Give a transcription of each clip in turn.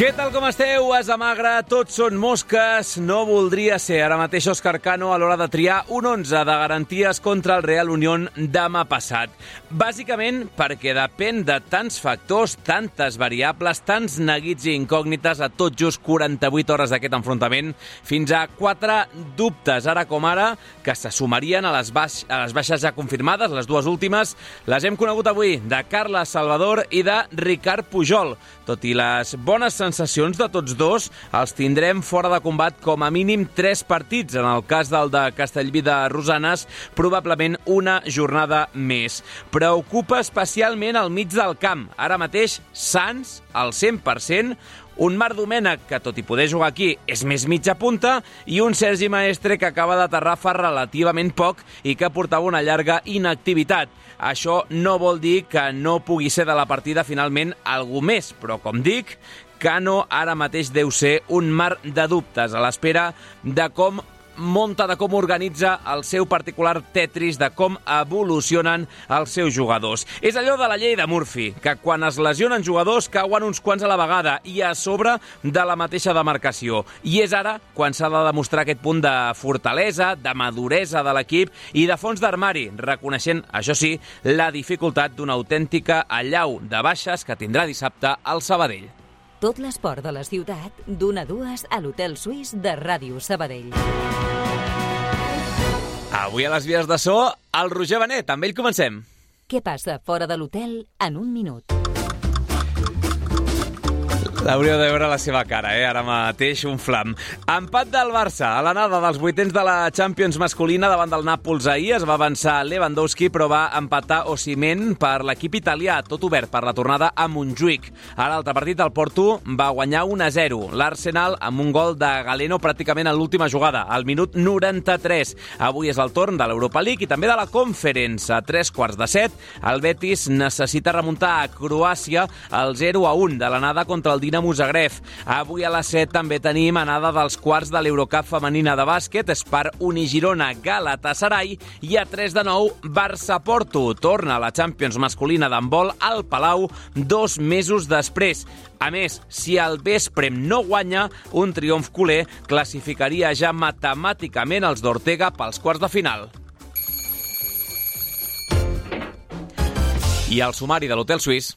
Què tal com esteu? Es amagra, tots són mosques. No voldria ser ara mateix Òscar Cano a l'hora de triar un 11 de garanties contra el Real Unión demà passat. Bàsicament perquè depèn de tants factors, tantes variables, tants neguits i incògnites a tot just 48 hores d'aquest enfrontament, fins a quatre dubtes, ara com ara, que se sumarien a les, baix a les baixes ja confirmades, les dues últimes, les hem conegut avui, de Carles Salvador i de Ricard Pujol. Tot i les bones sensacions de tots dos, els tindrem fora de combat com a mínim tres partits. En el cas del de Castellví de Rosanes, probablement una jornada més. Preocupa especialment al mig del camp. Ara mateix, Sants, al 100%, un Marc Domènech, que tot i poder jugar aquí, és més mitja punta, i un Sergi Maestre que acaba d'aterrar fa relativament poc i que portava una llarga inactivitat. Això no vol dir que no pugui ser de la partida finalment algú més, però com dic, Cano ara mateix deu ser un mar de dubtes a l'espera de com monta de com organitza el seu particular Tetris, de com evolucionen els seus jugadors. És allò de la llei de Murphy, que quan es lesionen jugadors cauen uns quants a la vegada i a sobre de la mateixa demarcació. I és ara quan s'ha de demostrar aquest punt de fortalesa, de maduresa de l'equip i de fons d'armari, reconeixent, això sí, la dificultat d'una autèntica allau de baixes que tindrà dissabte al Sabadell. Tot l'esport de la ciutat, d'una a dues a l'Hotel Suís de Ràdio Sabadell. Avui a les vies de so, el Roger Benet. Amb ell comencem. Què passa fora de l'hotel en un minut? L'hauríeu de veure la seva cara, eh? Ara mateix un flam. Empat del Barça a l'anada dels vuitens de la Champions masculina davant del Nàpols ahir. Es va avançar Lewandowski, però va empatar Osimen per l'equip italià, tot obert per la tornada a Montjuïc. A l'altre partit, el Porto va guanyar 1-0. L'Arsenal amb un gol de Galeno pràcticament a l'última jugada, al minut 93. Avui és el torn de l'Europa League i també de la Conference. A tres quarts de set, el Betis necessita remuntar a Croàcia el 0-1 de l'anada contra el Dinamo Zagreb. Avui a les 7 també tenim anada dels quarts de l'Eurocup femenina de bàsquet, Spar Unigirona Galatasaray i a 3 de 9 Barça-Porto. Torna a la Champions masculina d'handbol al Palau dos mesos després. A més, si el Vesprem no guanya, un triomf culer classificaria ja matemàticament els d'Ortega pels quarts de final. I el sumari de l'Hotel Suís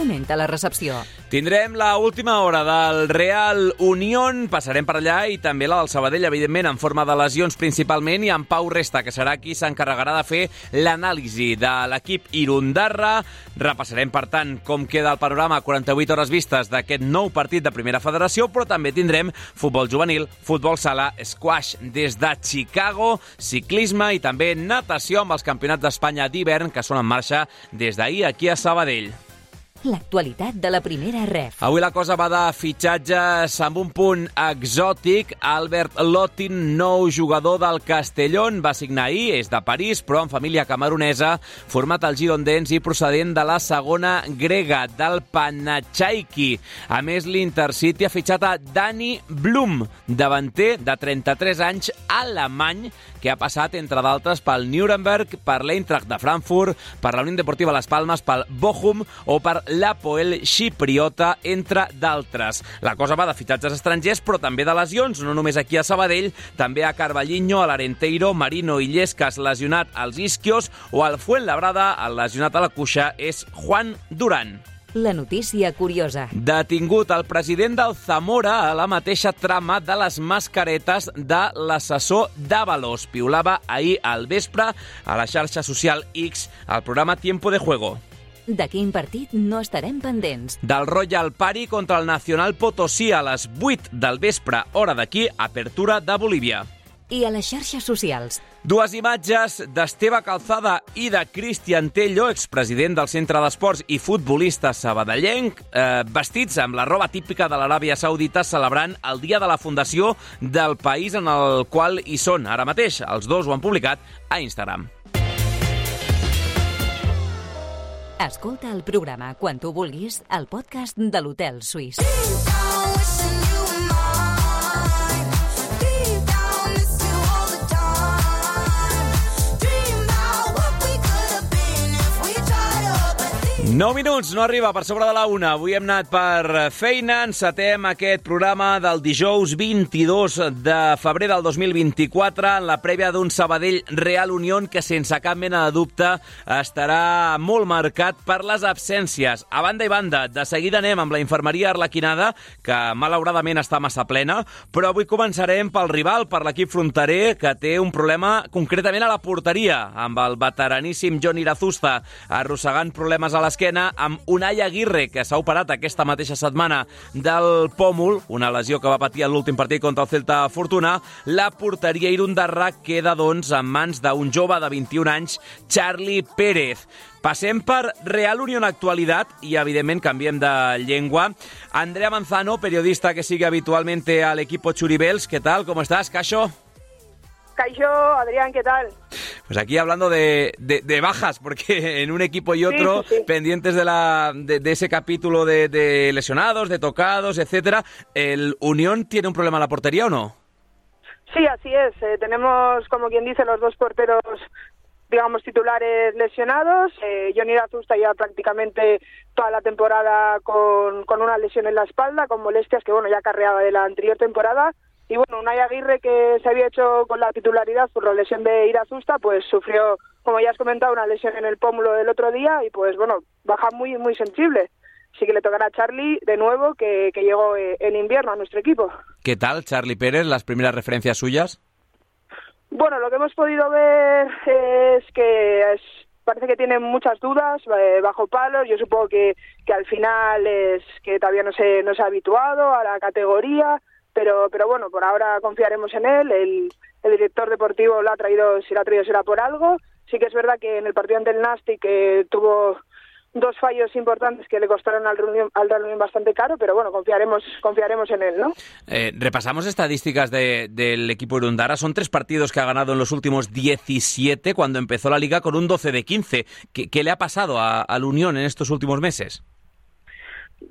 comenta la recepció. Tindrem la última hora del Real Unión, passarem per allà i també la del Sabadell, evidentment, en forma de lesions principalment, i en Pau Resta, que serà qui s'encarregarà de fer l'anàlisi de l'equip Irundarra. Repassarem, per tant, com queda el panorama a 48 hores vistes d'aquest nou partit de Primera Federació, però també tindrem futbol juvenil, futbol sala, squash des de Chicago, ciclisme i també natació amb els campionats d'Espanya d'hivern que són en marxa des d'ahir aquí a Sabadell l'actualitat de la primera ref. Avui la cosa va de fitxatges amb un punt exòtic. Albert Lotin, nou jugador del Castellón, va signar ahir, és de París, però en família camaronesa, format al Girondins i procedent de la segona grega, del Panachaiki. A més, l'Intercity ha fitxat a Dani Blum, davanter de 33 anys, alemany, que ha passat, entre d'altres, pel Nuremberg, per l'Eintracht de Frankfurt, per la Unió Deportiva Les Palmes, pel Bochum o per l'Apoel Xipriota, entre d'altres. La cosa va de fitxatges estrangers, però també de lesions, no només aquí a Sabadell, també a Carballinho, a l'Arenteiro, Marino i Llescas lesionat als Isquios o al Fuenlabrada, el lesionat a la cuixa és Juan Duran. La notícia curiosa. Detingut el president del Zamora a la mateixa trama de les mascaretes de l'assessor d'Avalos. Piulava ahir al vespre a la xarxa social X al programa Tiempo de Juego. De quin partit no estarem pendents? Del Royal Pari contra el Nacional Potosí a les 8 del vespre, hora d'aquí, apertura de Bolívia. I a les xarxes socials. Dues imatges d'Esteve Calzada i de Cristian Tello, expresident del Centre d'Esports i futbolista sabadellenc, eh, vestits amb la roba típica de l'Aràbia Saudita celebrant el dia de la fundació del país en el qual hi són ara mateix. Els dos ho han publicat a Instagram. Escolta el programa quan tu vulguis al podcast de l'Hotel Suís. 9 minuts, no arriba per sobre de la una. Avui hem anat per feina, encetem aquest programa del dijous 22 de febrer del 2024 en la prèvia d'un Sabadell Real Unión que sense cap mena de dubte estarà molt marcat per les absències. A banda i banda, de seguida anem amb la infermeria arlequinada, que malauradament està massa plena, però avui començarem pel rival, per l'equip fronterer, que té un problema concretament a la porteria, amb el veteraníssim John Irazusta arrossegant problemes a l'esquena, amb Unai Aguirre, que s'ha operat aquesta mateixa setmana del pòmul, una lesió que va patir en l'últim partit contra el Celta Fortuna, la porteria irundarra queda, doncs, en mans d'un jove de 21 anys, Charlie Pérez. Passem per Real Unión Actualitat i, evidentment, canviem de llengua. Andrea Manzano, periodista que sigue habitualmente al equipo Churibels. ¿Qué tal? ¿Cómo estás, Cacho? Caixo, Adrián, ¿qué tal? Pues aquí hablando de, de- de bajas, porque en un equipo y otro, Sí, sí, sí. pendientes de, la, de, de ese capítulo de, de lesionados, de tocados, etcétera, ¿el Unión tiene un problema en la portería o no? Sí, así es. eh, tenemos, como quien dice, los dos porteros, digamos, titulares lesionados. Eh, Johnny Azusta ya prácticamente toda la temporada con, con una lesión en la espalda, con molestias que, bueno, ya carreaba de la anterior temporada. Y bueno, Unai Aguirre, que se había hecho con la titularidad por la lesión de Irazusta, pues sufrió, como ya has comentado, una lesión en el pómulo del otro día y pues bueno, baja muy, muy sensible. Así que le tocará a Charlie de nuevo, que, que llegó eh, en invierno a nuestro equipo. ¿Qué tal, Charlie Pérez? Las primeras referencias suyas. Bueno, lo que hemos podido ver es que es- parece que tiene muchas dudas eh, bajo palos. Yo supongo que, que al final es que todavía no se, no se ha habituado a la categoría, pero, pero bueno, por ahora confiaremos en él. El, el director deportivo lo ha traído, si lo ha traído será por algo. Sí que es verdad que en el partido ante el Nasti que tuvo dos fallos importantes que le costaron al Reunión, al Real bastante caro, pero bueno, confiaremos, confiaremos en él, ¿no? Eh, repasamos estadísticas de- del equipo Irundara. Son tres partidos que ha ganado en los últimos 17 cuando empezó la liga con un 12 de 15. ¿Qué, qué le ha pasado al Unión en estos últimos meses?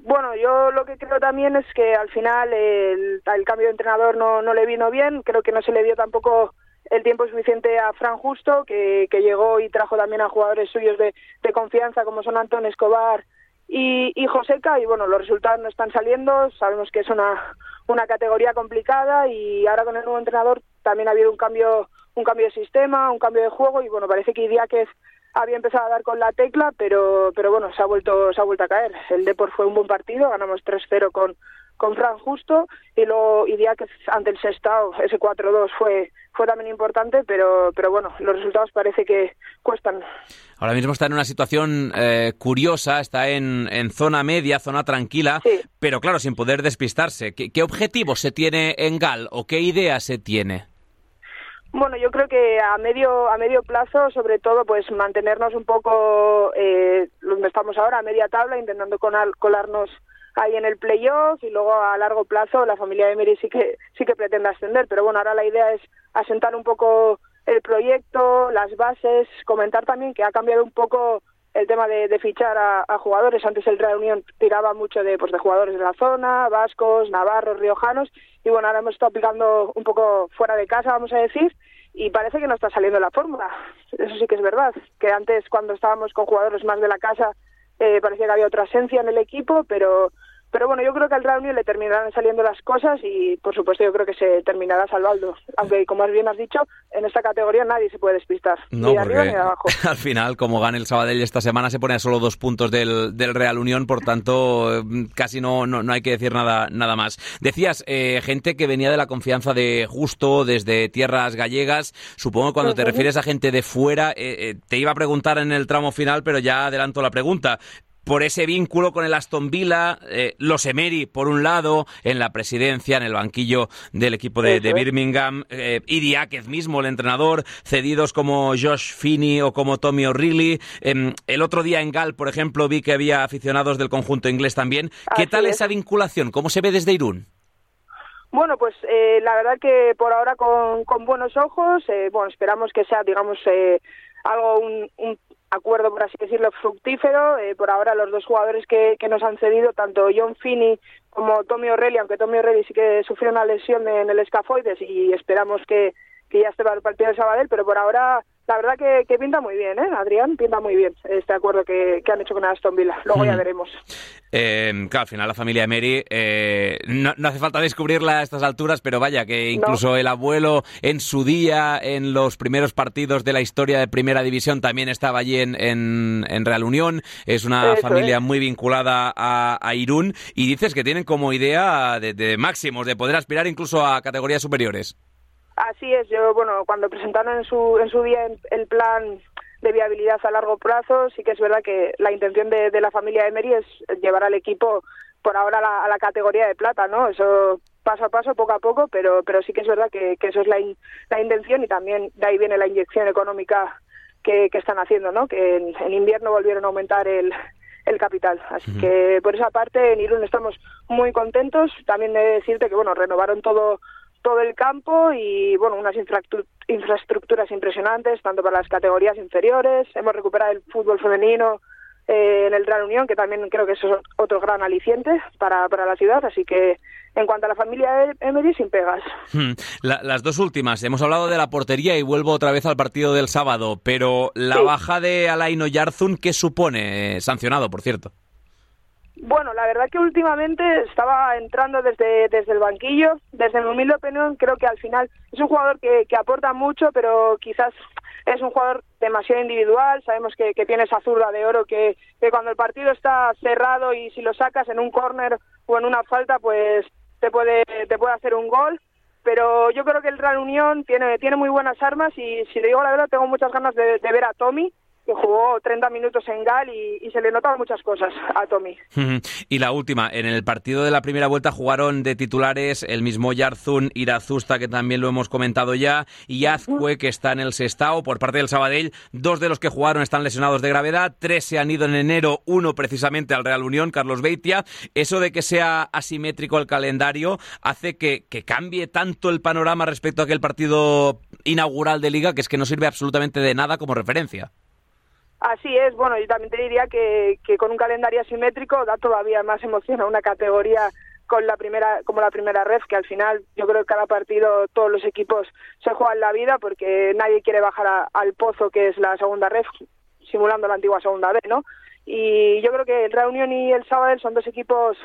Bueno, yo lo que creo también es que al final el, cambio de entrenador no, no le vino bien. Creo que no se le dio tampoco el tiempo suficiente a Fran Justo, que, que llegó y trajo también a jugadores suyos de, de confianza como son Antón Escobar y, y Joseca. Y bueno, los resultados no están saliendo. Sabemos que es una, una categoría complicada y ahora con el nuevo entrenador también ha habido un cambio, un cambio de sistema, un cambio de juego y bueno, parece que Idiáquez había empezado a dar con la tecla, pero pero bueno, se ha vuelto se ha vuelto a caer. El Depor fue un buen partido, ganamos 3-0 con con Fran Justo y luego Idiáquez ante el Sestao, ese 4-2 fue fue también importante, pero pero bueno, los resultados parece que cuestan. Ahora mismo está en una situación eh, curiosa, está en, en zona media, zona tranquila, Sí. pero claro, sin poder despistarse. ¿Qué, qué objetivos se tiene en Gal o qué idea se tiene? Bueno, yo creo que a medio a medio plazo, sobre todo, pues mantenernos un poco eh, donde estamos ahora, a media tabla, intentando colar- colarnos ahí en el playoff y luego a largo plazo la familia de Emery sí que sí que pretende ascender, pero bueno, ahora la idea es asentar un poco el proyecto, las bases, comentar también que ha cambiado un poco el tema de, fichar a, a jugadores. Antes el Real Unión tiraba mucho de, pues, de jugadores de la zona, vascos, navarros, riojanos, y bueno, ahora hemos estado aplicando un poco fuera de casa, vamos a decir, y parece que no está saliendo la fórmula. Eso sí que es verdad, que antes cuando estábamos con jugadores más de la casa eh, parecía que había otra esencia en el equipo, pero pero bueno, yo creo que al Real Unión le terminarán saliendo las cosas y por supuesto yo creo que se terminará salvando. Aunque como bien has dicho, en esta categoría nadie se puede despistar, No, ni de arriba ni de abajo. al final, como gane el Sabadell esta semana, se pone a solo dos puntos del, del Real Unión, por tanto, eh, casi no, no, no hay que decir nada, nada más. Decías, eh, gente que venía de la confianza de Justo, desde tierras gallegas. Supongo que cuando te refieres a gente de fuera, eh, eh, te iba a preguntar en el tramo final, pero ya adelanto la pregunta. Por ese vínculo con el Aston Villa, eh, los Emery, por un lado, en la presidencia, en el banquillo del equipo de. Birmingham, eh, Áquez mismo, el entrenador, cedidos como Josh Finney o como Tommy O'Reilly. Em, el otro día en Gal, por ejemplo, vi que había aficionados del conjunto inglés también. ¿Qué Así tal es. esa vinculación? ¿Cómo se ve desde Irún? Bueno, pues eh, la verdad que por ahora con, con buenos ojos, eh, bueno, esperamos que sea, digamos, eh, algo, un, un acuerdo, por así decirlo, fructífero. Eh, por ahora los dos jugadores que, que nos han cedido, tanto John Finney como Tommy O'Reilly, aunque Tommy O'Reilly sí que sufrió una lesión en el escafoides y esperamos que, que ya esté para el partido de Sabadell, pero por ahora la verdad que, que pinta muy bien, ¿eh, Adrián? Pinta muy bien este acuerdo que, que han hecho con Aston Villa. Luego ya Mm. veremos. Eh, claro, al final la familia Emery, eh, no, no hace falta descubrirla a estas alturas, pero vaya, que incluso el abuelo en su día, en los primeros partidos de la historia de Primera División, también estaba allí en, en, en Real Unión. Es una Eso familia muy vinculada a, a Irún y dices que tienen como idea de, de máximos, de poder aspirar incluso a categorías superiores. Así es, yo, bueno, cuando presentaron en su, en su día el plan de viabilidad a largo plazo, sí que es verdad que la intención de, de la familia Emery es llevar al equipo por ahora a la, a la categoría de plata, ¿no? Eso paso a paso, poco a poco, pero, pero sí que es verdad que, que eso es la, in- la intención y también de ahí viene la inyección económica que, que están haciendo, ¿no? Que en, en invierno volvieron a aumentar el, el capital. Así que por esa parte en Irún estamos muy contentos. También de decirte que, bueno, renovaron todo todo el campo y bueno unas infraestructuras impresionantes tanto para las categorías inferiores hemos recuperado el fútbol femenino eh, en el Real Unión que también creo que eso es otro gran aliciente para, para la ciudad así que en cuanto a la familia Emery sin pegas Hmm. La- las dos últimas, hemos hablado de la portería y vuelvo otra vez al partido del sábado, pero la Sí. baja de Alain Oyarzún, ¿qué supone? Eh, sancionado, por cierto. Bueno, la verdad que últimamente estaba entrando desde, desde el banquillo, desde mi humilde opinión, creo que al final es un jugador que, que aporta mucho, pero quizás es un jugador demasiado individual, sabemos que, que tiene esa zurda de oro que, que cuando el partido está cerrado y si lo sacas en un córner o en una falta, pues te puede, te puede hacer un gol. Pero yo creo que el Real Unión tiene, tiene muy buenas armas y si le digo la verdad tengo muchas ganas de, de ver a Tommy, que jugó 30 minutos en Gal y, y se le notan muchas cosas a Tommy. Y la última, en el partido de la primera vuelta jugaron de titulares el mismo Yarzun, Irazusta, que también lo hemos comentado ya, y Azcue, que está en el Sestao, por parte del Sabadell. Dos de los que jugaron están lesionados de gravedad, tres se han ido en enero, uno precisamente al Real Unión, Carlos Beitia. Eso de que sea asimétrico el calendario hace que, que cambie tanto el panorama respecto a aquel partido inaugural de Liga, que es que no sirve absolutamente de nada como referencia. Así es, bueno, yo también te diría que, que con un calendario asimétrico da todavía más emoción a una categoría con la primera, como la primera ref, que al final yo creo que cada partido todos los equipos se juegan la vida porque nadie quiere bajar a- al pozo que es la segunda ref, simulando la antigua segunda B, ¿no? Y yo creo que el Real Unión y el Sabadell son dos equipos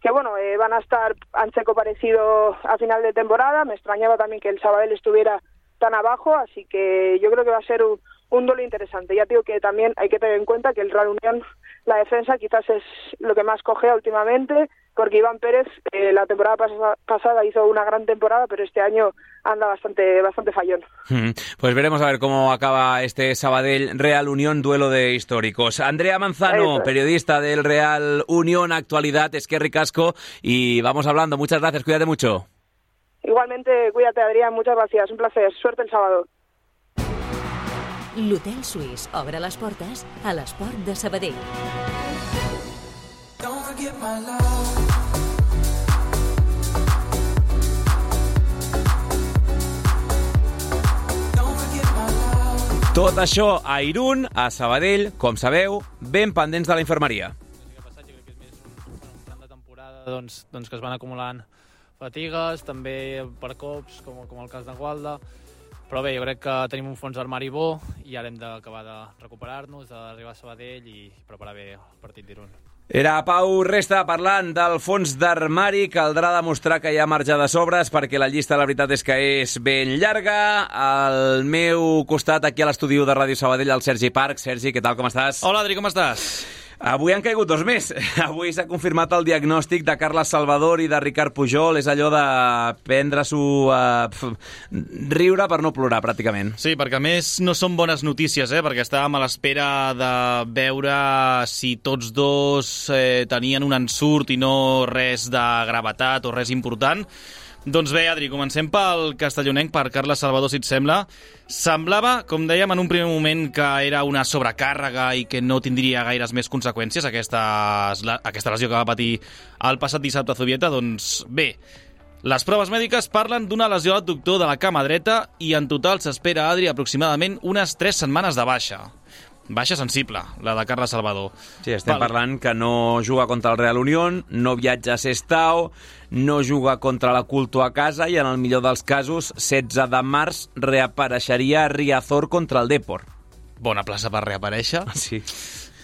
que bueno, eh, van a estar Ancheco parecido a final de temporada. Me extrañaba también que el Sabadell estuviera tan abajo, así que yo creo que va a ser un, un duelo interesante. Ya digo que también hay que tener en cuenta que el Real Unión, la defensa quizás es lo que más cogea últimamente, porque Iván Pérez eh, la temporada pasa- pasada hizo una gran temporada, pero este año anda bastante bastante fallón. Pues veremos a ver cómo acaba este Sabadell Real Unión duelo de históricos. Andrea Manzano, es. periodista del Real Unión Actualidad, es que ricasco y vamos hablando. Muchas gracias, cuídate mucho. Igualmente, cuídate Adrián, muchas gracias, un placer, suerte el sábado. L'Hotel Suís obre les portes a l'esport de Sabadell. Don't forget my love. Tot això a Irún, a Sabadell, com sabeu, ben pendents de la infermeria. que ha passat, jo crec que és més un, de temporada doncs, doncs que es van acumulant fatigues, també per cops, com, com el cas de Gualda, però bé, jo crec que tenim un fons d'armari bo i ara hem d'acabar de recuperar-nos, d'arribar a Sabadell i preparar bé el partit d'Irun. Era Pau Resta parlant del fons d'armari. Caldrà demostrar que hi ha marge de sobres perquè la llista, la veritat, és que és ben llarga. Al meu costat, aquí a l'estudi de Ràdio Sabadell, el Sergi Parc. Sergi, què tal, com estàs? Hola, Adri, com estàs? Avui han caigut dos més. Avui s'ha confirmat el diagnòstic de Carles Salvador i de Ricard Pujol. És allò de prendre-s'ho... Uh, riure per no plorar, pràcticament. Sí, perquè a més no són bones notícies, eh? perquè estàvem a l'espera de veure si tots dos eh, tenien un ensurt i no res de gravetat o res important. Doncs bé, Adri, comencem pel castellonenc, per Carles Salvador, si et sembla. Semblava, com dèiem en un primer moment, que era una sobrecàrrega i que no tindria gaires més conseqüències aquesta, aquesta lesió que va patir el passat dissabte a Zubieta. Doncs bé, les proves mèdiques parlen d'una lesió al doctor de la cama dreta i en total s'espera, Adri, aproximadament unes 3 setmanes de baixa. Baixa sensible, la de Carles Salvador. Sí, estem Val. parlant que no juga contra el Real Unión, no viatja a Sestao, no juga contra la Culto a casa i en el millor dels casos, 16 de març, reapareixeria Riazor contra el Depor. Bona plaça per reaparèixer. Sí.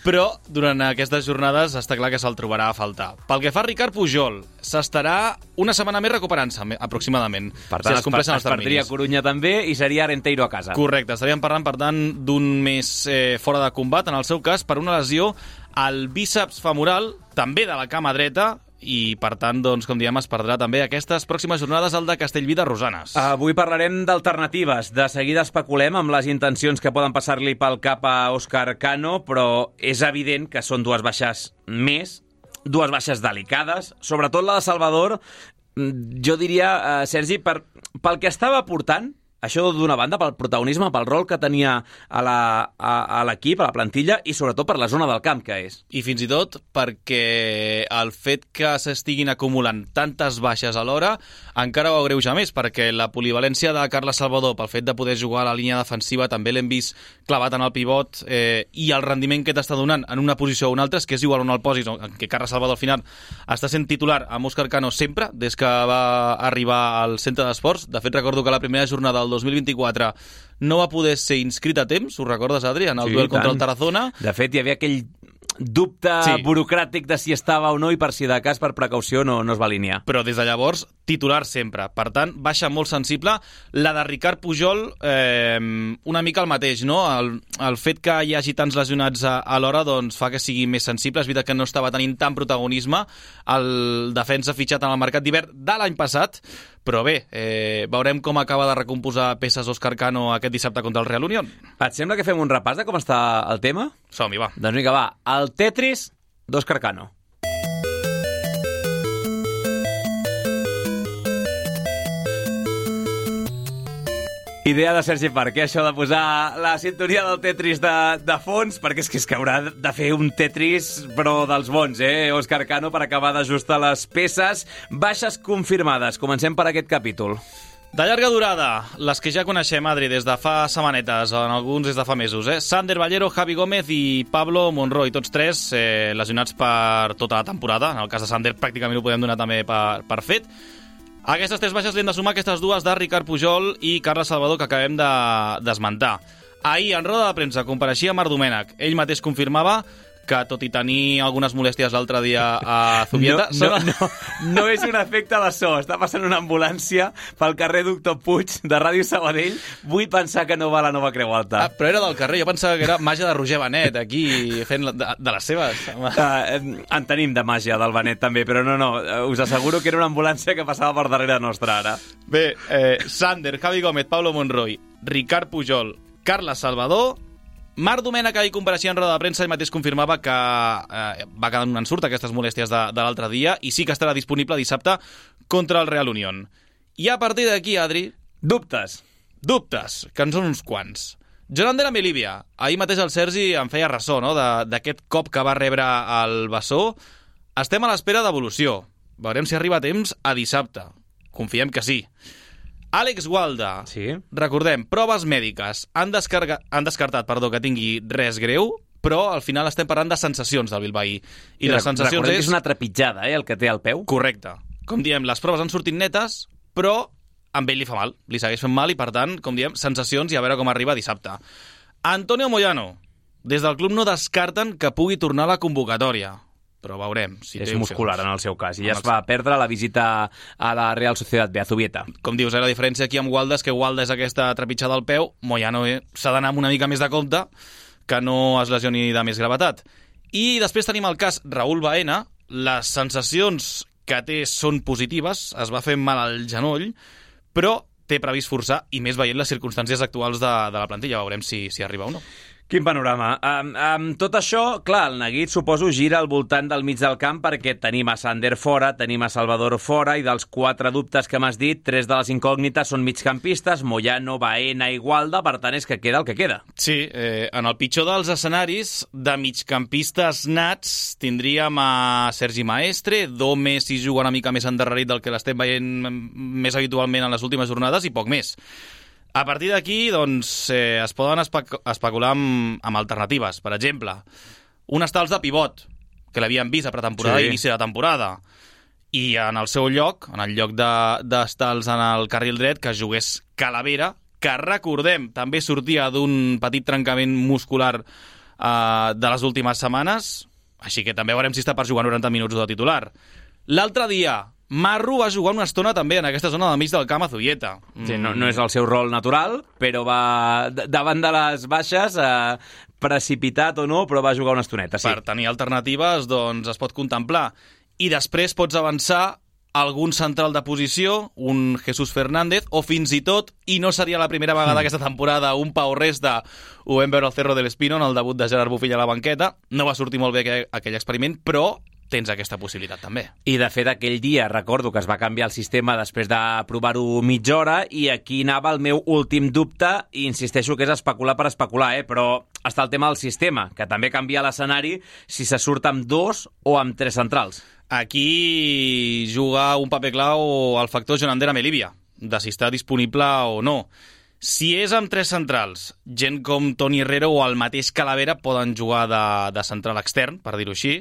Però durant aquestes jornades està clar que se'l trobarà a faltar. Pel que fa a Ricard Pujol, s'estarà una setmana més recuperant-se, me- aproximadament. Per tant, si es, compleixen es els perdria terminis. a Corunya també i seria Arenteiro a casa. Correcte, estaríem parlant, per tant, d'un mes eh, fora de combat, en el seu cas, per una lesió al bíceps femoral, també de la cama dreta, i, per tant, doncs, com diem, es perdrà també aquestes pròximes jornades al de Castellví de Rosanes. Avui parlarem d'alternatives. De seguida especulem amb les intencions que poden passar-li pel cap a Òscar Cano, però és evident que són dues baixes més, dues baixes delicades, sobretot la de Salvador, mm, jo diria, eh, Sergi, per, pel que estava portant, això d'una banda, pel protagonisme, pel rol que tenia a la- a a l'equip, a, la plantilla, i sobretot per la zona del camp que és. I fins i tot perquè el fet que s'estiguin acumulant tantes baixes alhora encara ho agreuja més, perquè la polivalència de Carles Salvador pel fet de poder jugar a la línia defensiva també l'hem vist clavat en el pivot eh, i el rendiment que t'està donant en una posició o una altra, és que és igual on el posis, que Carles Salvador al final està sent titular amb Òscar Cano sempre, des que va arribar al centre d'esports. De fet, recordo que la primera jornada del 2024 no va poder ser inscrit a temps, ho recordes, Adri, en el Sí, duel contra el Tarazona? De fet, hi havia aquell dubte Sí. burocràtic de si estava o no i per si de cas, per precaució, no, no es va alinear. però des de llavors titular sempre. Per tant, baixa molt sensible. La de Ricard Pujol, eh, una mica el mateix, no? El, el fet que hi hagi tants lesionats a, a l'hora doncs, fa que sigui més sensible. És veritat que no estava tenint tant protagonisme el defensa fitxat en el mercat d'hivern de l'any passat, però bé, eh, veurem com acaba de recomposar peces Òscar Cano aquest dissabte contra el Real Unión. Et sembla que fem un repàs de com està el tema? Som-hi, va. Doncs vinga, va. El Tetris d'Òscar Cano. Idea de Sergi Parc, eh? això de posar la sintonia del Tetris de, de fons, perquè és que és que haurà de fer un Tetris, però dels bons, eh, Òscar Cano, per acabar d'ajustar les peces. Baixes confirmades. Comencem per aquest capítol. De llarga durada, les que ja coneixem, Adri, des de fa setmanetes, en alguns des de fa mesos, eh? Sander Ballero, Javi Gómez i Pablo Monroy, tots tres eh, lesionats per tota la temporada. En el cas de Sander pràcticament ho podem donar també per, per fet. Aquestes tres baixes li hem de sumar aquestes dues de Ricard Pujol i Carles Salvador que acabem de d'esmentar. Ahir, en roda de premsa, compareixia Marc Domènech. Ell mateix confirmava que, tot i tenir algunes molèsties l'altre dia a Zubieta... No, no, no, no és un efecte de so. Està passant una ambulància pel carrer Doctor Puig de Ràdio Sabadell. Vull pensar que no va a la nova Creu Alta. Ah, però era del carrer, jo pensava que era màgia de Roger Benet, aquí fent de, de les seves. Uh, en tenim de màgia del Benet també, però no, no, us asseguro que era una ambulància que passava per darrere nostra ara. Bé, eh, Sander, Javi Gómez, Pablo Monroy, Ricard Pujol, Carles Salvador, Marc Domènech, ahir compareixia en roda de premsa, ell mateix confirmava que eh, va quedar en un ensurt aquestes molèsties de, de l'altre dia i sí que estarà disponible dissabte contra el Real Unión. I a partir d'aquí, Adri, Dubtes. dubtes, que en són uns quants. Joan de la Melívia, ahir mateix el Sergi en feia ressò no? d'aquest cop que va rebre el bessó. Estem a l'espera d'evolució. Veurem si arriba a temps a dissabte. Confiem que sí. Àlex Walda, Sí. recordem, proves mèdiques. Han, descarga... han descartat perdó, que tingui res greu, però al final estem parlant de sensacions del Bilbaí. I, les sensacions és... és una trepitjada, eh, el que té al peu. Correcte. Com diem, les proves han sortit netes, però amb ell li fa mal. Li segueix fent mal i, per tant, com diem, sensacions i a veure com arriba dissabte. Antonio Moyano. Des del club no descarten que pugui tornar a la convocatòria. Però veurem. Si és té muscular opcions. en el seu cas. I ja es va perdre la visita a la Real Sociedad B, a Zubieta. Com dius, eh, la diferència aquí amb Walda és que Walda és aquesta trepitjada al peu, Moyano eh, s'ha d'anar amb una mica més de compte que no es lesioni de més gravetat. I després tenim el cas Raül Baena, les sensacions que té són positives, es va fer mal al genoll, però té previst forçar, i més veient les circumstàncies actuals de, de la plantilla, veurem si, si arriba o no. Quin panorama. Amb, amb tot això, clar, el neguit suposo gira al voltant del mig del camp perquè tenim a Sander fora, tenim a Salvador fora i dels quatre dubtes que m'has dit, tres de les incògnites són migcampistes, Moyano, Baena i Gualda, per tant és que queda el que queda. Sí, eh, en el pitjor dels escenaris, de migcampistes nats, tindríem a Sergi Maestre, Dome si juga una mica més endarrerit del que l'estem veient més habitualment en les últimes jornades i poc més. A partir d'aquí, doncs, eh, es poden espe especular amb, amb alternatives. Per exemple, un estals de pivot, que l'havien vist a pretemporada Sí. i inici de temporada. I en el seu lloc, en el lloc de- d'estals de, en el carril dret, que jugués Calavera, que recordem, també sortia d'un petit trencament muscular eh, de les últimes setmanes, així que també veurem si està per jugar 90 minuts de titular. L'altre dia, Marro va jugar una estona també en aquesta zona del mig del camp a Zubieta. Sí, no, no és el seu rol natural, però va davant de les baixes, eh, precipitat o no, però va jugar una estoneta, sí. per tenir alternatives, doncs es pot contemplar. I després pots avançar algun central de posició, un Jesús Fernández, o fins i tot, i no seria la primera vegada aquesta temporada, un Pau Resta, ho vam veure al Cerro del Espino en el debut de Gerard Bufill a la banqueta. No va sortir molt bé aquell, aquell experiment, però tens aquesta possibilitat també. I de fet aquell dia recordo que es va canviar el sistema després de provar-ho mitja hora i aquí anava el meu últim dubte i insisteixo que és especular per especular, eh? però està el tema del sistema, que també canvia l'escenari si se surt amb dos o amb tres centrals. Aquí juga un paper clau el factor Jonander Melívia, de si està disponible o no. Si és amb tres centrals, gent com Toni Herrera o el mateix Calavera poden jugar de, de central extern, per dir-ho així.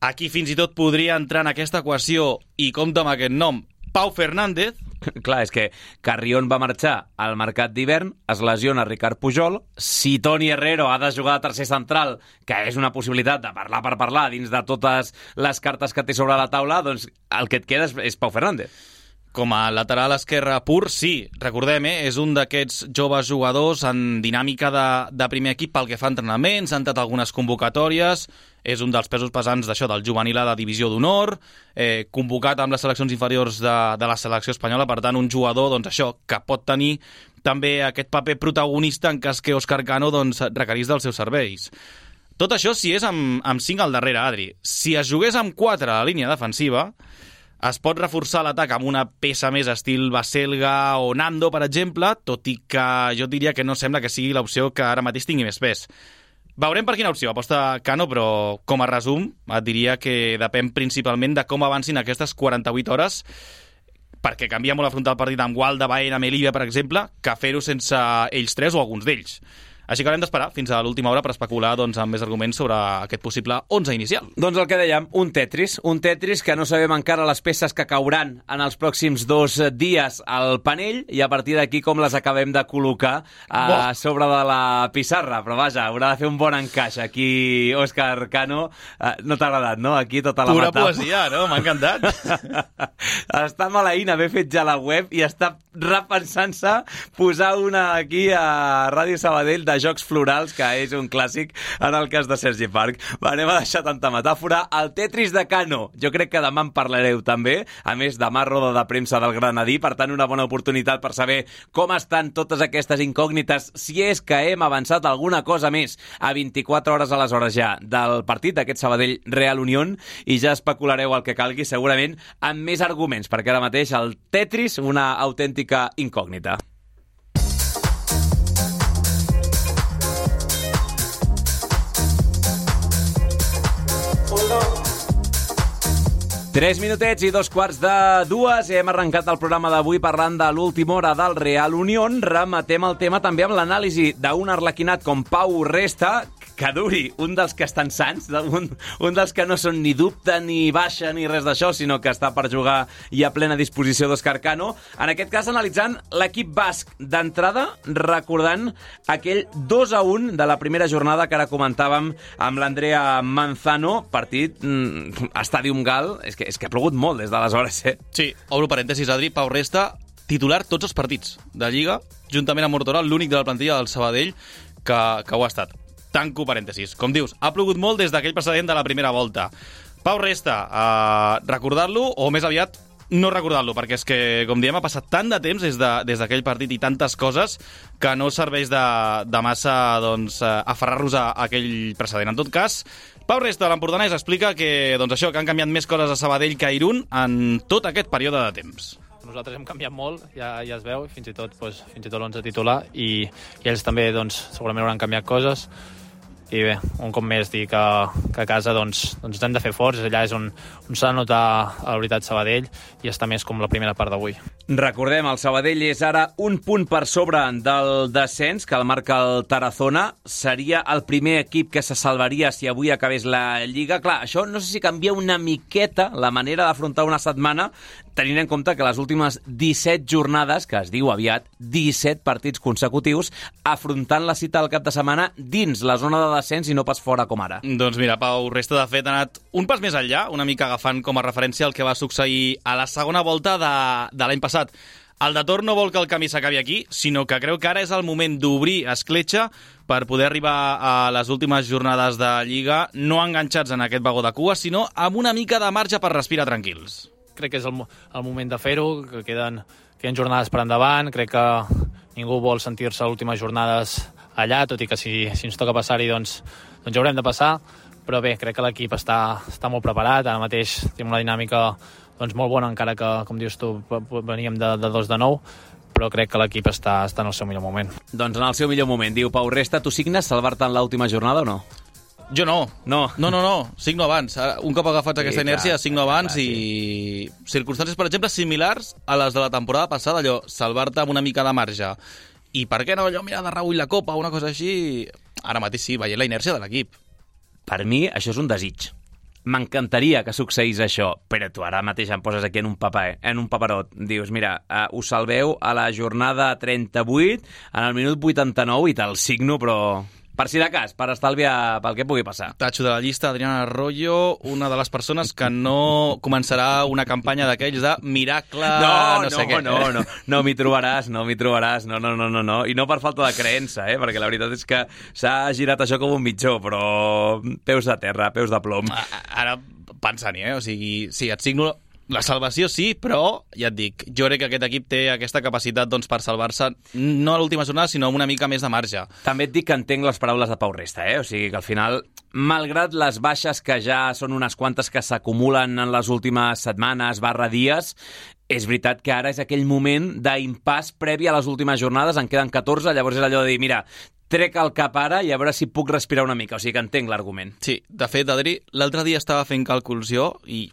Aquí fins i tot podria entrar en aquesta equació, i compta amb aquest nom, Pau Fernández, Clar, és que Carrion va marxar al mercat d'hivern, es lesiona Ricard Pujol, si Toni Herrero ha de jugar de tercer central, que és una possibilitat de parlar per parlar dins de totes les cartes que té sobre la taula, doncs el que et queda és, és Pau Fernández. Com a lateral esquerre pur, sí, recordem, eh, és un d'aquests joves jugadors en dinàmica de, de primer equip pel que fa a entrenaments, ha entrat algunes convocatòries, és un dels pesos pesants d'això, del juvenil A de divisió d'honor, eh, convocat amb les seleccions inferiors de, de la selecció espanyola, per tant, un jugador, doncs això, que pot tenir també aquest paper protagonista en cas que Òscar Cano doncs, requerís dels seus serveis. Tot això si és amb, amb 5 al darrere, Adri. Si es jugués amb 4 a la línia defensiva, es pot reforçar l'atac amb una peça més estil Baselga o Nando, per exemple, tot i que jo diria que no sembla que sigui l'opció que ara mateix tingui més pes. Veurem per quina opció aposta Cano, però com a resum et diria que depèn principalment de com avancin aquestes 48 hores perquè canvia molt afrontar el partit amb Gualda, Baena, Melilla, per exemple, que fer-ho sense ells tres o alguns d'ells. Així que haurem d'esperar fins a l'última hora per especular doncs, amb més arguments sobre aquest possible 11 inicial. Doncs el que dèiem, un Tetris, un Tetris que no sabem encara les peces que cauran en els pròxims dos dies al panell i a partir d'aquí com les acabem de col·locar a Bo. sobre de la pissarra. Però vaja, haurà de fer un bon encaix. Aquí, Òscar Cano, eh, no t'ha agradat, no? Aquí tota la Pura metàfora. poesia, no? M'ha encantat. està maleint haver fet ja la web i està repensant-se posar una aquí a Ràdio Sabadell de Jocs Florals, que és un clàssic en el cas de Sergi Parc. Va, anem a deixar tanta metàfora. El Tetris de Cano, jo crec que demà en parlareu també, a més demà roda de premsa del Granadí, per tant una bona oportunitat per saber com estan totes aquestes incògnites, si és que hem avançat alguna cosa més a 24 hores a les hores ja del partit d'aquest Sabadell Real Unión i ja especulareu el que calgui segurament amb més arguments, perquè ara mateix el Tetris una autèntica incògnita. Tres minutets i dos quarts de dues. Hem arrencat el programa d'avui parlant de l'última hora del Real Unión. Rematem el tema també amb l'anàlisi d'un arlequinat com Pau Resta, que duri, un dels que estan sants, un, un dels que no són ni dubte ni baixa ni res d'això, sinó que està per jugar i a plena disposició d'Òscar Cano. En aquest cas, analitzant l'equip basc d'entrada, recordant aquell 2 a 1 de la primera jornada que ara comentàvem amb l'Andrea Manzano, partit mm, Estàdium Gal, és que, és que ha plogut molt des d'aleshores, eh? Sí, obro parèntesis, Adri, Pau Resta, titular tots els partits de Lliga, juntament amb Mortoral, l'únic de la plantilla del Sabadell que, que ho ha estat. Tanco parèntesis. Com dius, ha plogut molt des d'aquell precedent de la primera volta. Pau Resta, uh, recordar-lo, o més aviat no recordar-lo, perquè és que, com diem, ha passat tant de temps des de- des d'aquell partit i tantes coses que no serveix de, de massa doncs, eh, aferrar-nos a, a aquell precedent. En tot cas, Pau Resta, l'empordanès, explica que, doncs això, que han canviat més coses a Sabadell que a Irún en tot aquest període de temps. Nosaltres hem canviat molt, ja, ja es veu, fins i tot, doncs, fins i tot l'11 titular, i, i ells també doncs, segurament hauran canviat coses. I bé, un cop més dir que, que a casa doncs, doncs hem de fer forts, allà és on, on s'ha de notar a la veritat Sabadell i està més com la primera part d'avui. Recordem, el Sabadell és ara un punt per sobre del descens que el marca el Tarazona. Seria el primer equip que se salvaria si avui acabés la Lliga. Clar, això no sé si canvia una miqueta la manera d'afrontar una setmana, tenint en compte que les últimes 17 jornades, que es diu aviat, 17 partits consecutius, afrontant la cita al cap de setmana dins la zona de descens i no pas fora com ara. Doncs mira, Pau Resta, de fet, ha anat un pas més enllà, una mica agafant com a referència el que va succeir a la segona volta de, de l'any passat. El de Tor no vol que el canvi s'acabi aquí, sinó que creu que ara és el moment d'obrir escletxa per poder arribar a les últimes jornades de Lliga no enganxats en aquest vagó de cua, sinó amb una mica de marge per respirar tranquils. Crec que és el, el moment de fer-ho, que queden, queden jornades per endavant, crec que ningú vol sentir-se a últimes jornades allà, tot i que si, si ens toca passar-hi, doncs, doncs ja haurem de passar, però bé, crec que l'equip està, està molt preparat, ara mateix tenim una dinàmica doncs, molt bona, encara que, com dius tu, veníem de, de 2 de 9, però crec que l'equip està, està en el seu millor moment. Doncs en el seu millor moment, diu Pau Resta, tu signes salvar-te en l'última jornada o no? Jo no. No. No, no, no. Signo abans. Ara, Un cop agafats Sí, aquesta clar, inèrcia, signo abans clar, i... Circumstàncies, per exemple, similars a les de la temporada passada, allò, salvar-te amb una mica de marge. I per què no allò, mira, de rebull la copa, una cosa així... Ara mateix sí, veient la inèrcia de l'equip. Per mi, això és un desig. M'encantaria que succeís això, però tu ara mateix em poses aquí en un paper, en un paperot. Dius, mira, uh, us salveu a la jornada 38, en el minut 89, i te'l signo, però per si de cas, per estalviar pel que pugui passar. Tatxo de la llista, Adriana Arroyo, una de les persones que no començarà una campanya d'aquells de miracle... No, no, no, sé què. no, no, no m'hi trobaràs, no m'hi trobaràs, no, no, no, no, no, i no per falta de creença, eh, perquè la veritat és que s'ha girat això com un mitjó, però peus de terra, peus de plom. Ara pensant-hi, eh? O sigui, sí, et signo la salvació sí, però ja et dic, jo crec que aquest equip té aquesta capacitat doncs, per salvar-se no a l'última jornada, sinó una mica més de marge. També et dic que entenc les paraules de Pau Resta, eh? O sigui que al final, malgrat les baixes que ja són unes quantes que s'acumulen en les últimes setmanes barra dies, és veritat que ara és aquell moment d'impàs previ a les últimes jornades, en queden 14, llavors és allò de dir, mira, trec el cap ara i a veure si puc respirar una mica. O sigui que entenc l'argument. Sí, de fet, Adri, l'altre dia estava fent càlculs jo, i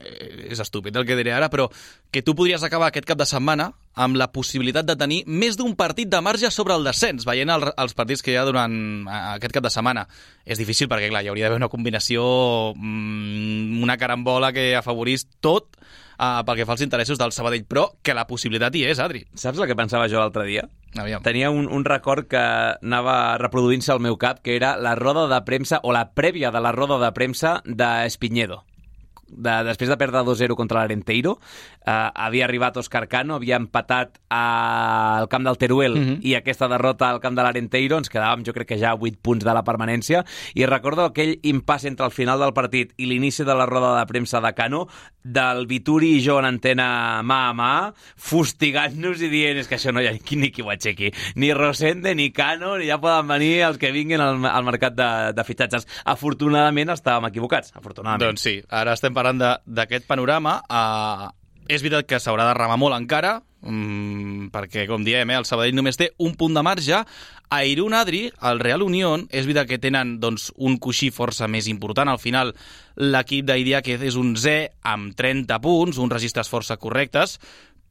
és estúpid el que diré ara, però que tu podries acabar aquest cap de setmana amb la possibilitat de tenir més d'un partit de marge sobre el descens, veient el, els partits que hi ha durant eh, aquest cap de setmana. És difícil perquè, clar, hi hauria d'haver una combinació, mm, una carambola que afavorís tot uh, pel que fa als interessos del Sabadell, però que la possibilitat hi és, Adri. Saps el que pensava jo l'altre dia? Aviam. Tenia un, un record que anava reproduint-se al meu cap, que era la roda de premsa, o la prèvia de la roda de premsa d'Espinyedo. De, després de perdre 2-0 contra l'Arenteiro, eh, havia arribat Òscar Cano, havia empatat al camp del Teruel Mhm. i aquesta derrota al camp de l'Arenteiro, ens quedàvem jo crec que ja a 8 punts de la permanència, i recordo aquell impàs entre el final del partit i l'inici de la roda de premsa de Cano, del Vituri i jo en antena mà a mà, fustigant-nos i dient és que això no hi ha ni qui ho aixequi. Ni Rosende, ni Cano, ni ja poden venir els que vinguin al, al mercat de, de fitxatges. Afortunadament estàvem equivocats, afortunadament. Doncs sí, ara estem parlant d'aquest panorama. Uh, és veritat que s'haurà de remar molt encara, mm, perquè, com diem, eh, el Sabadell només té un punt de marge. A Irún Adri, el Real Unión, és veritat que tenen doncs, un coixí força més important. Al final, l'equip d'Idiáquez és un Z amb 30 punts, uns registres força correctes,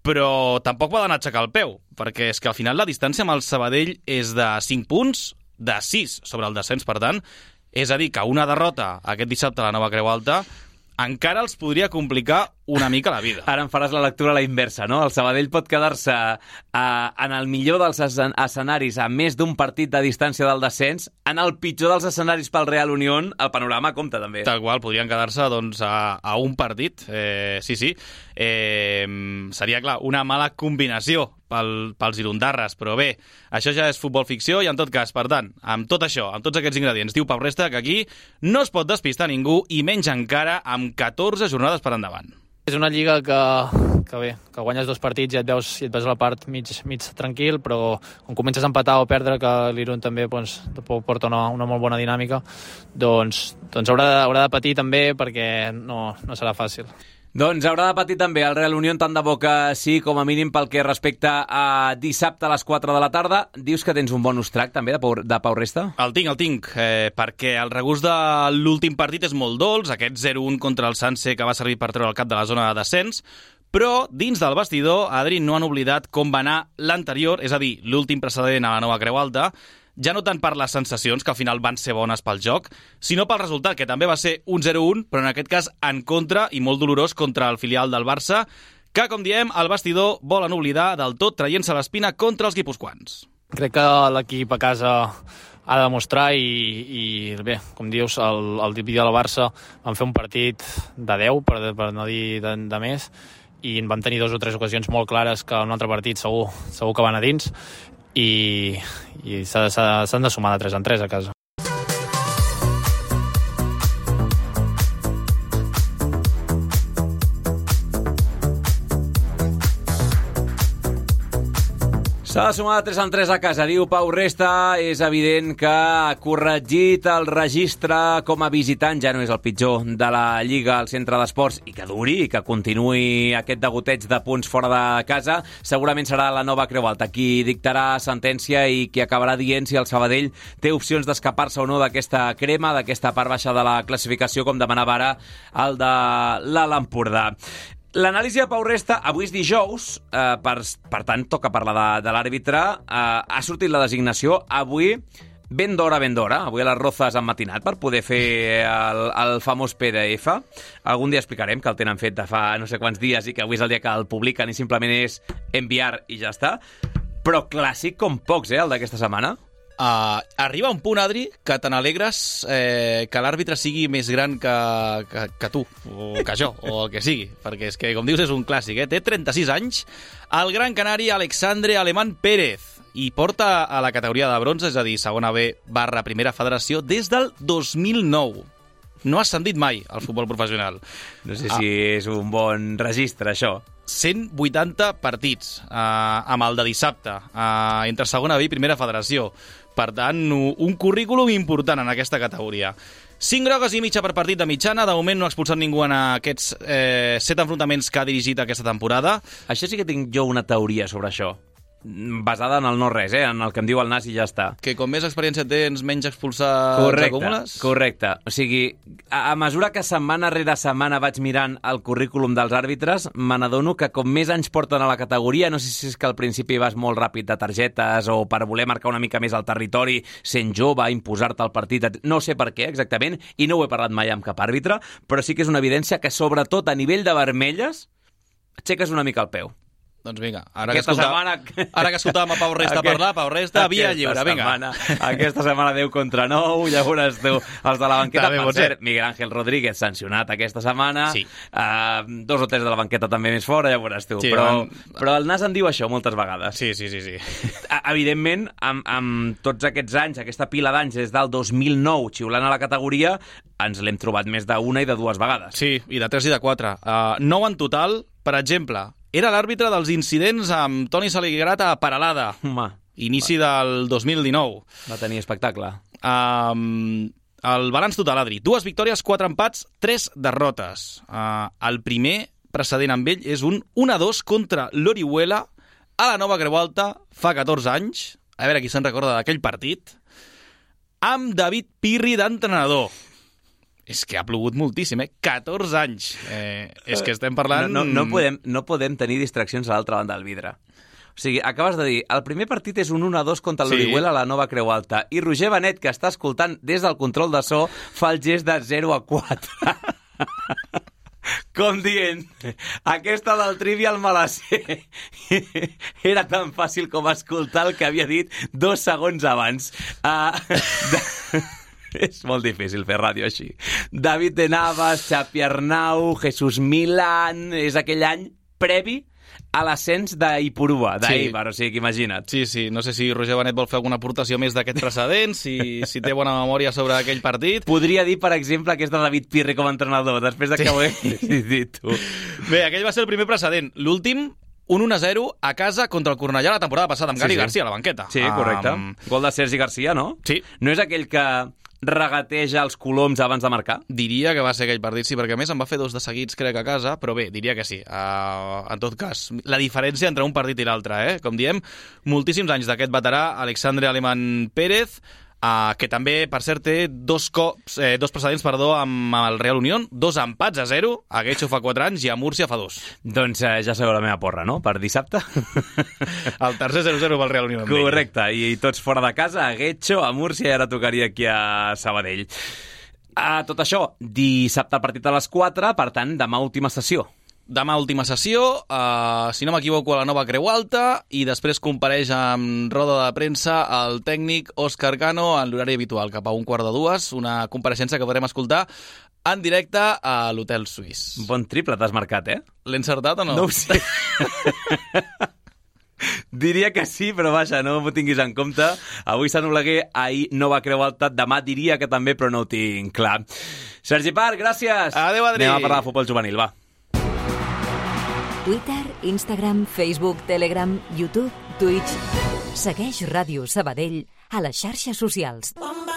però tampoc poden aixecar el peu, perquè és que al final la distància amb el Sabadell és de 5 punts, de 6 sobre el descens, per tant. És a dir, que una derrota aquest dissabte a la Nova Creu Alta encara els podria complicar una mica la vida. Ara em faràs la lectura a la inversa, no? El Sabadell pot quedar-se eh, en el millor dels escen- escenaris a més d'un partit de distància del descens, en el pitjor dels escenaris pel Real Unión, el panorama compta també. Tal qual, podrien quedar-se doncs, a, a un partit. Eh, sí, sí. Eh, seria, clar, una mala combinació pel, pels irundarres, però bé, això ja és futbol ficció i en tot cas, per tant, amb tot això, amb tots aquests ingredients, diu Pau Resta que aquí no es pot despistar ningú i menys encara amb 14 jornades per endavant. És una lliga que, que bé, que guanyes dos partits i et veus, i et veus a la part mig, mig tranquil, però quan comences a empatar o perdre, que l'Irun també doncs, porta una, una molt bona dinàmica, doncs, doncs haurà, de, haurà de patir també perquè no, no serà fàcil. Doncs haurà de patir també el Real Unión tant de bo que sí, com a mínim pel que respecta a dissabte a les 4 de la tarda. Dius que tens un bonus track també de Pau, de Pau Resta? El tinc, el tinc, eh, perquè el regust de l'últim partit és molt dolç, aquest 0-1 contra el Sanse que va servir per treure el cap de la zona de descens, però dins del vestidor, Adri, no han oblidat com va anar l'anterior, és a dir, l'últim precedent a la nova Creu Alta, ja no tant per les sensacions, que al final van ser bones pel joc, sinó pel resultat, que també va ser un 0-1, però en aquest cas en contra i molt dolorós contra el filial del Barça, que, com diem, el vestidor volen oblidar del tot traient-se l'espina contra els guipuscoans. Crec que l'equip a casa ha de demostrar i, i bé, com dius, el, el dia del Barça van fer un partit de 10, per, per no dir de, de més, i en vam tenir dues o tres ocasions molt clares que en un altre partit segur, segur que van a dins i, i s'han de sumar de 3 en 3 a casa. S'ha de sumar de 3 en 3 a casa, diu Pau Resta. És evident que ha corregit el registre com a visitant, ja no és el pitjor de la Lliga al centre d'esports, i que duri, i que continuï aquest degoteig de punts fora de casa. Segurament serà la nova Creu Alta qui dictarà sentència i qui acabarà dient si el Sabadell té opcions d'escapar-se o no d'aquesta crema, d'aquesta part baixa de la classificació, com demanava ara el de l'Alt Empordà. L'anàlisi de Pau Resta, avui és dijous, eh, per, per tant, toca parlar de, de l'àrbitre. Eh, ha sortit la designació avui, ben d'hora, ben d'hora. Avui a les Rozes han matinat per poder fer el, el famós PDF. Algun dia explicarem que el tenen fet de fa no sé quants dies i que avui és el dia que el publiquen i simplement és enviar i ja està. Però clàssic com pocs, eh, el d'aquesta setmana. Uh, arriba un punt, Adri, que te n'alegres eh, que l'àrbitre sigui més gran que, que, que tu, o que jo, o el que sigui, perquè és que, com dius, és un clàssic, eh? Té 36 anys, el gran canari Alexandre Alemán Pérez, i porta a la categoria de bronze, és a dir, segona B barra primera federació, des del 2009. No ha ascendit mai al futbol professional. No sé si és un bon registre, això. 180 partits eh, amb el de dissabte, eh, entre segona B i primera federació. Per tant, un currículum important en aquesta categoria. 5 grogues i mitja per partit de mitjana. De moment no ha expulsat ningú en aquests eh, 7 enfrontaments que ha dirigit aquesta temporada. Això sí que tinc jo una teoria sobre això. Basada en el no-res, eh? en el que em diu el nas i ja està. Que com més experiència tens, menys expulsats Correcte, acumules. correcte. O sigui, a, a mesura que setmana rere setmana vaig mirant el currículum dels àrbitres, me n'adono que com més anys porten a la categoria, no sé si és que al principi vas molt ràpid de targetes o per voler marcar una mica més el territori, sent jove, imposar-te al partit, no sé per què exactament, i no ho he parlat mai amb cap àrbitre, però sí que és una evidència que sobretot a nivell de vermelles aixeques una mica el peu. Doncs vinga, ara que, Aquesta escolta... setmana- ara que escoltàvem a Pau Resta parlar, Pau Resta, via lliure, vinga. Setmana, aquesta setmana 10 contra 9, ja veuràs tu, els de la banqueta, També per cert, Miguel Ángel Rodríguez sancionat aquesta setmana, Sí. uh, dos o tres de la banqueta també més fora, ja veuràs tu, Sí, però, van- però el Nas en diu això moltes vegades. Sí, sí, sí, sí. Evidentment, amb, amb tots aquests anys, aquesta pila d'anys des del 2009 xiulant a la categoria, ens l'hem trobat més d'una i de dues vegades. Sí, i de 3 i de 4. Uh, 9 en total, per exemple, era l'àrbitre dels incidents amb Toni Saligrat a Paralada, Home, inici del 2019. va tenir espectacle. Um, el balanç total, Adri. Dues victòries, quatre empats, tres derrotes. Uh, el primer precedent amb ell és un 1-2 contra l'Orihuela a la Nova Creu Alta fa 14 anys. A veure qui se'n recorda d'aquell partit. Amb David Pirri d'entrenador. És que ha plogut moltíssim, eh? 14 anys. Eh, és que estem parlant... No, no, no, podem, no podem tenir distraccions a l'altra banda del vidre. O sigui, acabes de dir, el primer partit és un 1-2 contra Sí. l'Orihuela a la nova Creu Alta. I Roger Benet, que està escoltant des del control de so, fa el gest de 0 a 4. Com dient, aquesta del Trivial me la sé. Era tan fàcil com escoltar el que havia dit dos segons abans. Uh, de... És molt difícil fer ràdio així. David de Navas, Xapi Arnau, Jesús Milan... És aquell any previ a l'ascens d'Ipurua, d'Eibar, o sigui que imagina't. Sí, sí, no sé si Roger Benet vol fer alguna aportació més d'aquest precedent, si, si té bona memòria sobre aquell partit. Podria dir, per exemple, que és de David Pirri com a entrenador, després de que ho he dit tu. Bé, aquell va ser el primer precedent. L'últim, un 1-0 a casa contra el Cornellà la temporada passada, amb Sí, Gary sí. Garcia a la banqueta. Sí, correcte. Um, Gol de Sergi Garcia, no? Sí. No és aquell que regateja els coloms abans de marcar? Diria que va ser aquell partit, sí, perquè a més em va fer dos de seguits, crec, a casa, però bé, diria que sí. Uh, en tot cas, la diferència entre un partit i l'altre, eh? Com diem, moltíssims anys d'aquest veterà, Alexandre Aleman Pérez, uh, que també, per cert, té dos, cops, eh, dos precedents perdó, amb el Real Unión, dos empats a zero, a Getxo fa 4 anys i a Múrcia fa dos. Doncs eh, ja sabeu la meva porra, no? Per dissabte. El tercer 0-0 pel Real Unión. Correcte, i tots fora de casa, a Getxo, a Múrcia, i ara tocaria aquí a Sabadell. A tot això, dissabte el partit a les 4, per tant, demà última sessió. Demà última sessió, uh, si no m'equivoco, a la nova Creu Alta, i després compareix amb roda de premsa el tècnic Òscar Cano en l'horari habitual, cap a un quart de dues, una compareixença que podrem escoltar en directe a l'Hotel Suís. Bon triple t'has marcat, eh? L'he encertat o no? No ho sé. Diria que sí, però vaja, no m'ho tinguis en compte. Avui Sant Oleguer, ahir no va creu alta, demà diria que també, però no ho tinc clar. Sergi Parc, gràcies. Adéu, Adri. Anem a parlar de futbol juvenil, va. Twitter, Instagram, Facebook, Telegram, YouTube, Twitch... Segueix Ràdio Sabadell a les xarxes socials. Hey!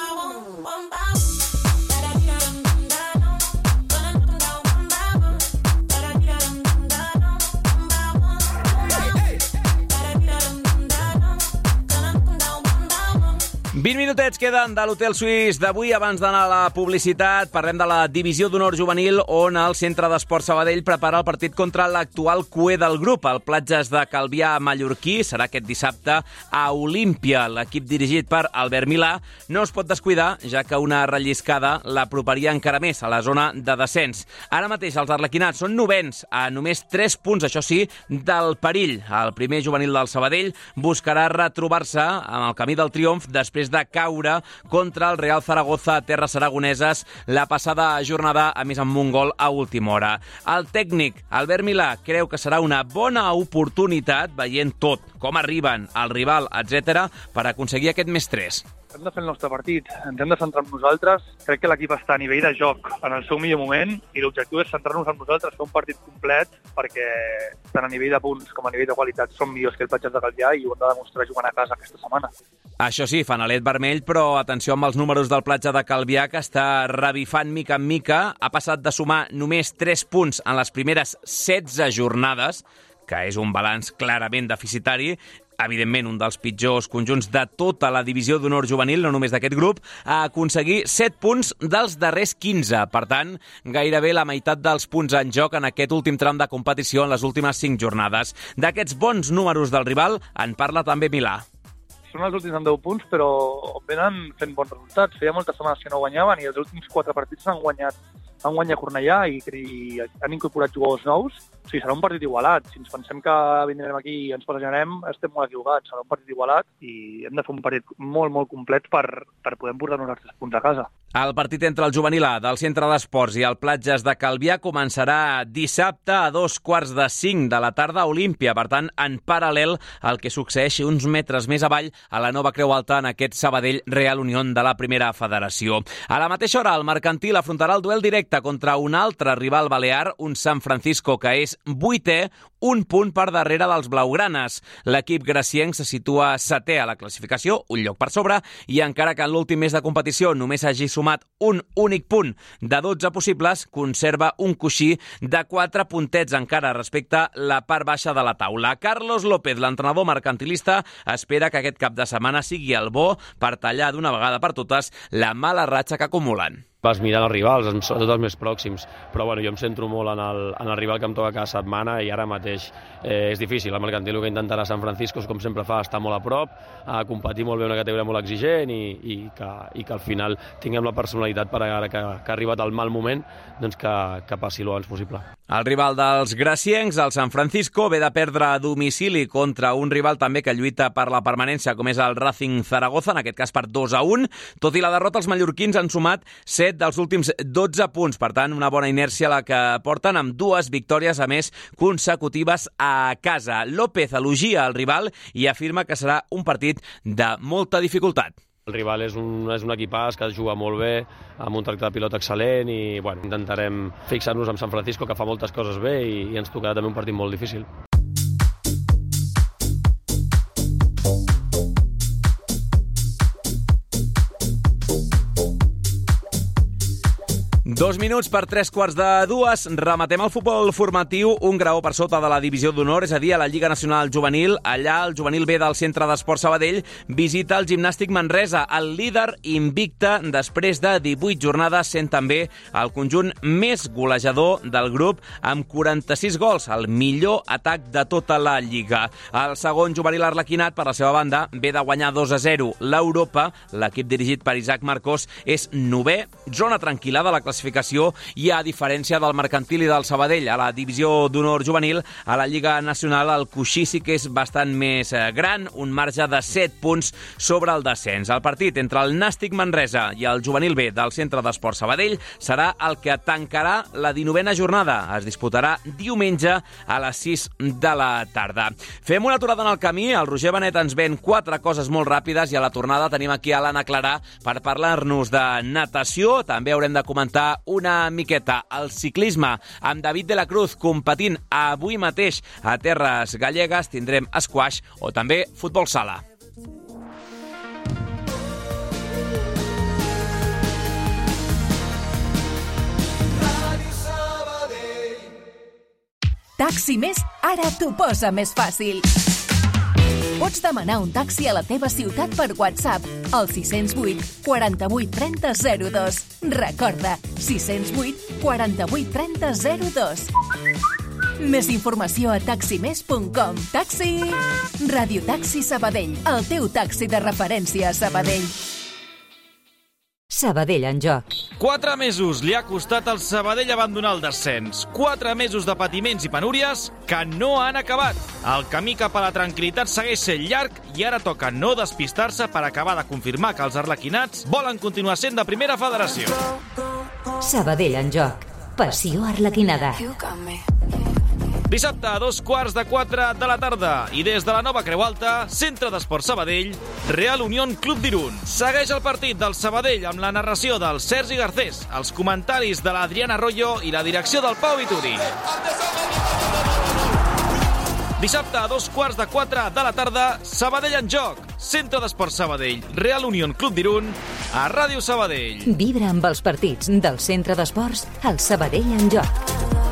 20 minutets queden de l'Hotel Suís d'avui. Abans d'anar a la publicitat, parlem de la Divisió d'Honor Juvenil, on el Centre d'Esport Sabadell prepara el partit contra l'actual cué del grup, el Platges de Calvià mallorquí. Serà aquest dissabte a Olímpia. L'equip dirigit per Albert Milà no es pot descuidar, ja que una relliscada l'aproparia encara més a la zona de descens. Ara mateix els arlequinats són novens, a només 3 punts, això sí, del perill. El primer juvenil del Sabadell buscarà retrobar-se en el camí del triomf després de caure contra el Real Zaragoza a Terres Aragoneses la passada jornada, a més amb un gol a última hora. El tècnic, Albert Milà, creu que serà una bona oportunitat, veient tot, com arriben, el rival, etc, per aconseguir aquest més 3. Hem de fer el nostre partit, ens hem de centrar en nosaltres. Crec que l'equip està a nivell de joc en el seu millor moment i l'objectiu és centrar-nos en nosaltres, fer un partit complet perquè tant a nivell de punts com a nivell de qualitat som millors que el Patges de Calvià i ho hem de demostrar jugant a casa aquesta setmana. Això sí, fanalet vermell, però atenció amb els números del platja de Calvià, que està revifant mica en mica. Ha passat de sumar només 3 punts en les primeres 16 jornades, que és un balanç clarament deficitari, evidentment un dels pitjors conjunts de tota la divisió d'honor juvenil, no només d'aquest grup, a aconseguir 7 punts dels darrers 15. Per tant, gairebé la meitat dels punts en joc en aquest últim tram de competició en les últimes 5 jornades. D'aquests bons números del rival en parla també Milà. Són els últims amb 10 punts, però venen fent bons resultats. Feia moltes setmanes que no guanyaven i els últims 4 partits han guanyat han guanyat Cornellà i, i han incorporat jugadors nous. O sigui, serà un partit igualat. Si ens pensem que vindrem aquí i ens passejarem, estem molt equivocats. Serà un partit igualat i hem de fer un partit molt, molt complet per, per poder portar-nos els tres punts a casa. El partit entre el juvenil A del Centre d'Esports i el Platges de Calvià començarà dissabte a dos quarts de cinc de la tarda a Olímpia. Per tant, en paral·lel al que succeeixi uns metres més avall a la nova Creu Alta en aquest Sabadell Real Unión de la Primera Federació. A la mateixa hora, el Mercantil afrontarà el duel directe contra un altre rival balear, un San Francisco que és vuitè, un punt per darrere dels blaugranes. L'equip gracienc se situa setè a la classificació, un lloc per sobre, i encara que en l'últim mes de competició només hagi sumat un únic punt de 12 possibles, conserva un coixí de 4 puntets encara respecte la part baixa de la taula. Carlos López, l'entrenador mercantilista, espera que aquest cap de setmana sigui el bo per tallar d'una vegada per totes la mala ratxa que acumulen. Vas mirant els rivals, sobretot els més pròxims, però bueno, jo em centro molt en el, en el rival que em toca cada setmana i ara mateix eh, és difícil. El Mercantil que intentarà Sant Francisco, com sempre fa, estar molt a prop, a competir molt bé una categoria molt exigent i, i, que, i que al final tinguem la personalitat per ara que, que ha arribat el mal moment, doncs que, que passi el abans possible. El rival dels graciencs, el San Francisco, ve de perdre a domicili contra un rival també que lluita per la permanència, com és el Racing Zaragoza, en aquest cas per 2 a 1. Tot i la derrota, els mallorquins han sumat 7 dels últims 12 punts. Per tant, una bona inèrcia la que porten amb dues victòries, a més, consecutives a casa. López elogia el rival i afirma que serà un partit de molta dificultat. El rival és un, és un equipàs que juga molt bé, amb un tracte de pilot excel·lent i bueno, intentarem fixar-nos amb San Francisco, que fa moltes coses bé i, i ens tocarà també un partit molt difícil. Dos minuts per tres quarts de dues. Rematem el futbol formatiu un graó per sota de la divisió d'honor, és a dir, a la Lliga Nacional Juvenil. Allà el juvenil B del Centre d'Esport Sabadell visita el gimnàstic Manresa, el líder invicte després de 18 jornades, sent també el conjunt més golejador del grup amb 46 gols, el millor atac de tota la Lliga. El segon juvenil arlequinat, per la seva banda, ve de guanyar 2 a 0. L'Europa, l'equip dirigit per Isaac Marcos, és novè, zona tranquil·la de la classificació i a diferència del Mercantil i del Sabadell a la divisió d'honor juvenil, a la Lliga Nacional el coixí sí que és bastant més eh, gran, un marge de 7 punts sobre el descens. El partit entre el Nàstic Manresa i el juvenil B del Centre d'Esport Sabadell serà el que tancarà la 19a jornada. Es disputarà diumenge a les 6 de la tarda. Fem una aturada en el camí, el Roger Benet ens ven quatre coses molt ràpides i a la tornada tenim aquí a l'Anna Clarà per parlar-nos de natació. També haurem de comentar una miqueta el ciclisme amb David de la Cruz competint avui mateix a Terres Gallegues. Tindrem squash o també futbol sala. Taxi Més ara t'ho posa més fàcil. Pots demanar un taxi a la teva ciutat per WhatsApp al 608 48 30 02. Recorda, 608 48 30 02. Més informació a taximés.com. Taxi! Radio Taxi Sabadell, el teu taxi de referència a Sabadell. Sabadell en joc. Quatre mesos li ha costat al Sabadell abandonar el descens. Quatre mesos de patiments i penúries que no han acabat. El camí cap a la tranquil·litat segueix sent llarg i ara toca no despistar-se per acabar de confirmar que els arlequinats volen continuar sent de primera federació. Sabadell en joc. Passió arlequinada. Dissabte a dos quarts de quatre de la tarda i des de la nova Creu Alta, Centre d'Esport Sabadell, Real Unión Club d'Irun. Segueix el partit del Sabadell amb la narració del Sergi Garcés, els comentaris de l'Adriana Arroyo i la direcció del Pau Vituri. Dissabte a dos quarts de quatre de la tarda, Sabadell en joc. Centre d'Esport Sabadell, Real Unión Club d'Irun, a Ràdio Sabadell. Vibra amb els partits del Centre d'Esports al Sabadell en joc.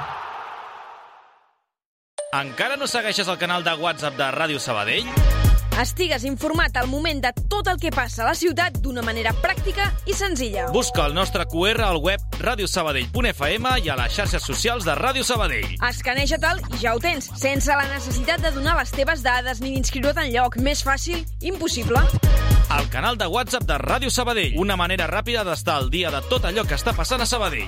Encara no segueixes el canal de WhatsApp de Ràdio Sabadell? Estigues informat al moment de tot el que passa a la ciutat d'una manera pràctica i senzilla. Busca el nostre QR al web radiosabadell.fm i a les xarxes socials de Ràdio Sabadell. Escaneja-te'l i ja ho tens, sense la necessitat de donar les teves dades ni d'inscriure't en lloc. Més fàcil, impossible. El canal de WhatsApp de Ràdio Sabadell. Una manera ràpida d'estar al dia de tot allò que està passant a Sabadell.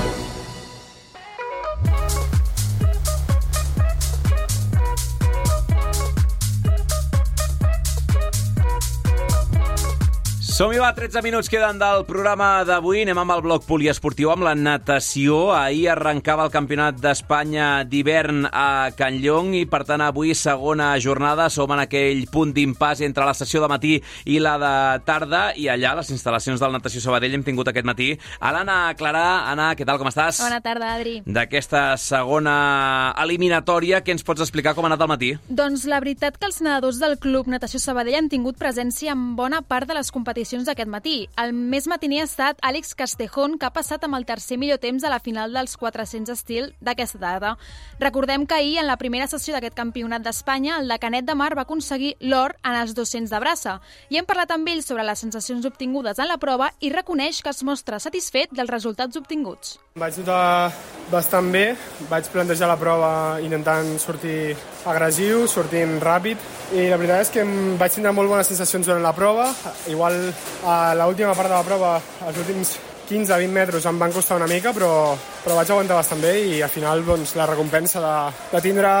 Som-hi, va, 13 minuts queden del programa d'avui. Anem amb el bloc poliesportiu, amb la natació. Ahir arrencava el Campionat d'Espanya d'hivern a Can Llong i, per tant, avui segona jornada. Som en aquell punt d'impàs entre la sessió de matí i la de tarda i allà, a les instal·lacions del Natació Sabadell, hem tingut aquest matí a l'Anna Clarà. Anna, què tal, com estàs? Bona tarda, Adri. D'aquesta segona eliminatòria, què ens pots explicar com ha anat el matí? Doncs la veritat que els nedadors del Club Natació Sabadell han tingut presència en bona part de les competicions d'aquest matí. El més matiner ha estat Àlex Castejón, que ha passat amb el tercer millor temps a la final dels 400 estil d'aquesta tarda. Recordem que ahir, en la primera sessió d'aquest campionat d'Espanya, el de Canet de Mar va aconseguir l'or en els 200 de braça. I hem parlat amb ell sobre les sensacions obtingudes en la prova i reconeix que es mostra satisfet dels resultats obtinguts. Vaig notar bastant bé, vaig plantejar la prova intentant sortir agressiu, sortint ràpid i la veritat és que em vaig tindre molt bones sensacions durant la prova. Igual a l'última part de la prova, els últims 15-20 metres em van costar una mica, però, però vaig aguantar bastant bé i al final doncs, la recompensa de, de tindre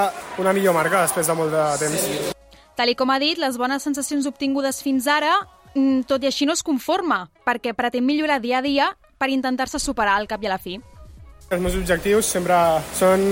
una millor marca després de molt de temps. Tal i com ha dit, les bones sensacions obtingudes fins ara, mm, tot i així no es conforma, perquè pretén millorar dia a dia per intentar-se superar al cap i a la fi. Els meus objectius sempre són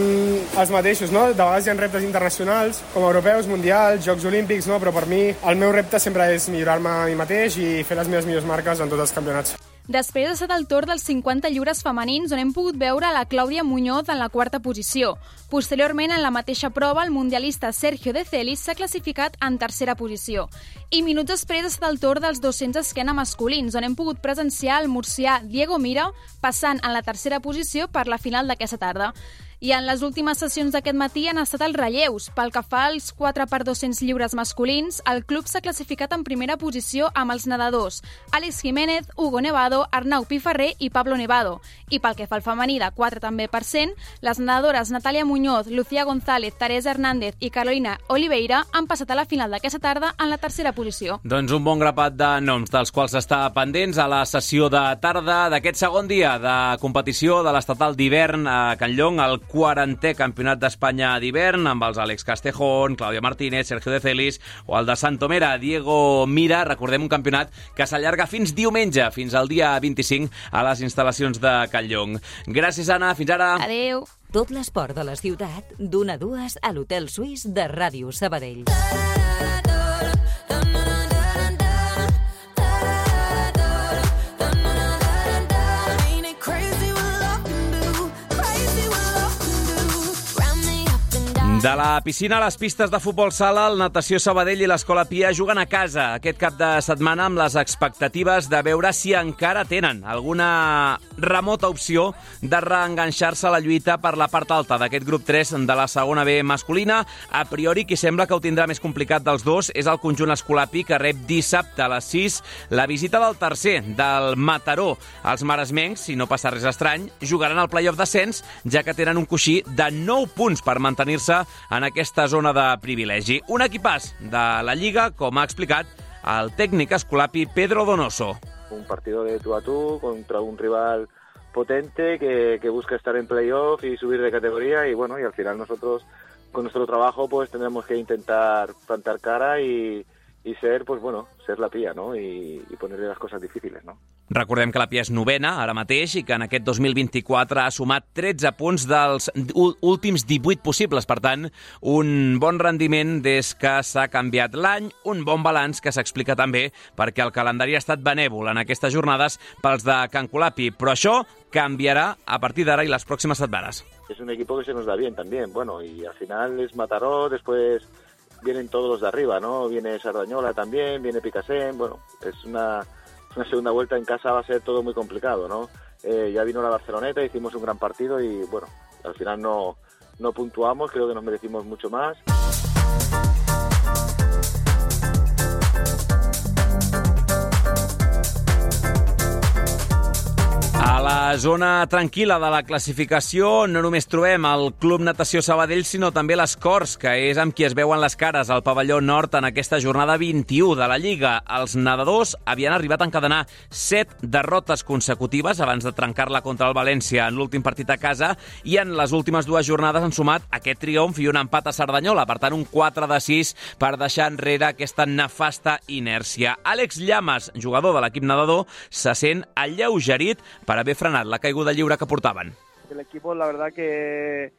els mateixos, no? De vegades hi ha reptes internacionals, com europeus, mundials, Jocs Olímpics, no? Però per mi el meu repte sempre és millorar-me a mi mateix i fer les meves millors marques en tots els campionats. Després ha estat el torn dels 50 lliures femenins on hem pogut veure la Clàudia Muñoz en la quarta posició. Posteriorment, en la mateixa prova, el mundialista Sergio De Celis s'ha classificat en tercera posició. I minuts després ha estat el torn dels 200 esquena masculins, on hem pogut presenciar el murcià Diego Mira passant en la tercera posició per la final d'aquesta tarda. I en les últimes sessions d'aquest matí han estat els relleus. Pel que fa als 4 per 200 lliures masculins, el club s'ha classificat en primera posició amb els nedadors Àlex Jiménez, Hugo Nevado, Arnau Piferrer i Pablo Nevado. I pel que fa al femení de 4 també per cent, les nedadores Natàlia Muñoz, Lucía González, Teresa Hernández i Carolina Oliveira han passat a la final d'aquesta tarda en la tercera posició. Doncs un bon grapat de noms dels quals està pendents a la sessió de tarda d'aquest segon dia de competició de l'estatal d'hivern a Can Llong, el 40è Campionat d'Espanya d'hivern amb els Àlex Castejón, Clàudia Martínez, Sergio De Celis o el de Santomera, Diego Mira. Recordem un campionat que s'allarga fins diumenge, fins al dia 25 a les instal·lacions de Can Llong. Gràcies, Anna. Fins ara. Adeu. Tot l'esport de la ciutat, d'una a dues a l'Hotel Suís de Ràdio Sabadell. De la piscina a les pistes de futbol sala, el Natació Sabadell i l'Escola Pia juguen a casa aquest cap de setmana amb les expectatives de veure si encara tenen alguna remota opció de reenganxar-se a la lluita per la part alta d'aquest grup 3 de la segona B masculina. A priori, qui sembla que ho tindrà més complicat dels dos és el conjunt escolapi que rep dissabte a les 6 la visita del tercer, del Mataró. Els maresmencs, si no passa res estrany, jugaran al playoff d'ascens, ja que tenen un coixí de 9 punts per mantenir-se en aquesta zona de privilegi. Un equipàs de la Lliga, com ha explicat el tècnic escolapi Pedro Donoso. un partido de tú a tú contra un rival potente que, que busca estar en playoff y subir de categoría y bueno, y al final nosotros con nuestro trabajo pues tendremos que intentar plantar cara y, y ser, pues bueno, ser la pía, ¿no? Y, y ponerle las cosas difíciles, ¿no? Recordem que la Pia és novena, ara mateix, i que en aquest 2024 ha sumat 13 punts dels últims 18 possibles. Per tant, un bon rendiment des que s'ha canviat l'any, un bon balanç que s'explica també perquè el calendari ha estat benèvol en aquestes jornades pels de Can Colapi. Però això canviarà a partir d'ara i les pròximes setmanes. Es un equipo que se nos da bien también, bueno, y al final es Mataró, después vienen todos los de arriba, ¿no? Viene Sardañola también, viene Picasen, bueno, es una, una segunda vuelta en casa, va a ser todo muy complicado, ¿no? Eh, ya vino la Barceloneta, hicimos un gran partido y, bueno, al final no, no puntuamos, creo que nos merecimos mucho más. La zona tranquil·la de la classificació no només trobem el Club Natació Sabadell, sinó també les Corts, que és amb qui es veuen les cares al pavelló nord en aquesta jornada 21 de la Lliga. Els nedadors havien arribat a encadenar 7 derrotes consecutives abans de trencar-la contra el València en l'últim partit a casa i en les últimes dues jornades han sumat aquest triomf i un empat a Cerdanyola, per tant un 4 de 6 per deixar enrere aquesta nefasta inèrcia. Àlex Llamas, jugador de l'equip nedador, se sent alleugerit per haver frenat la caiguda lliure que portaven. El equipo, la verdad que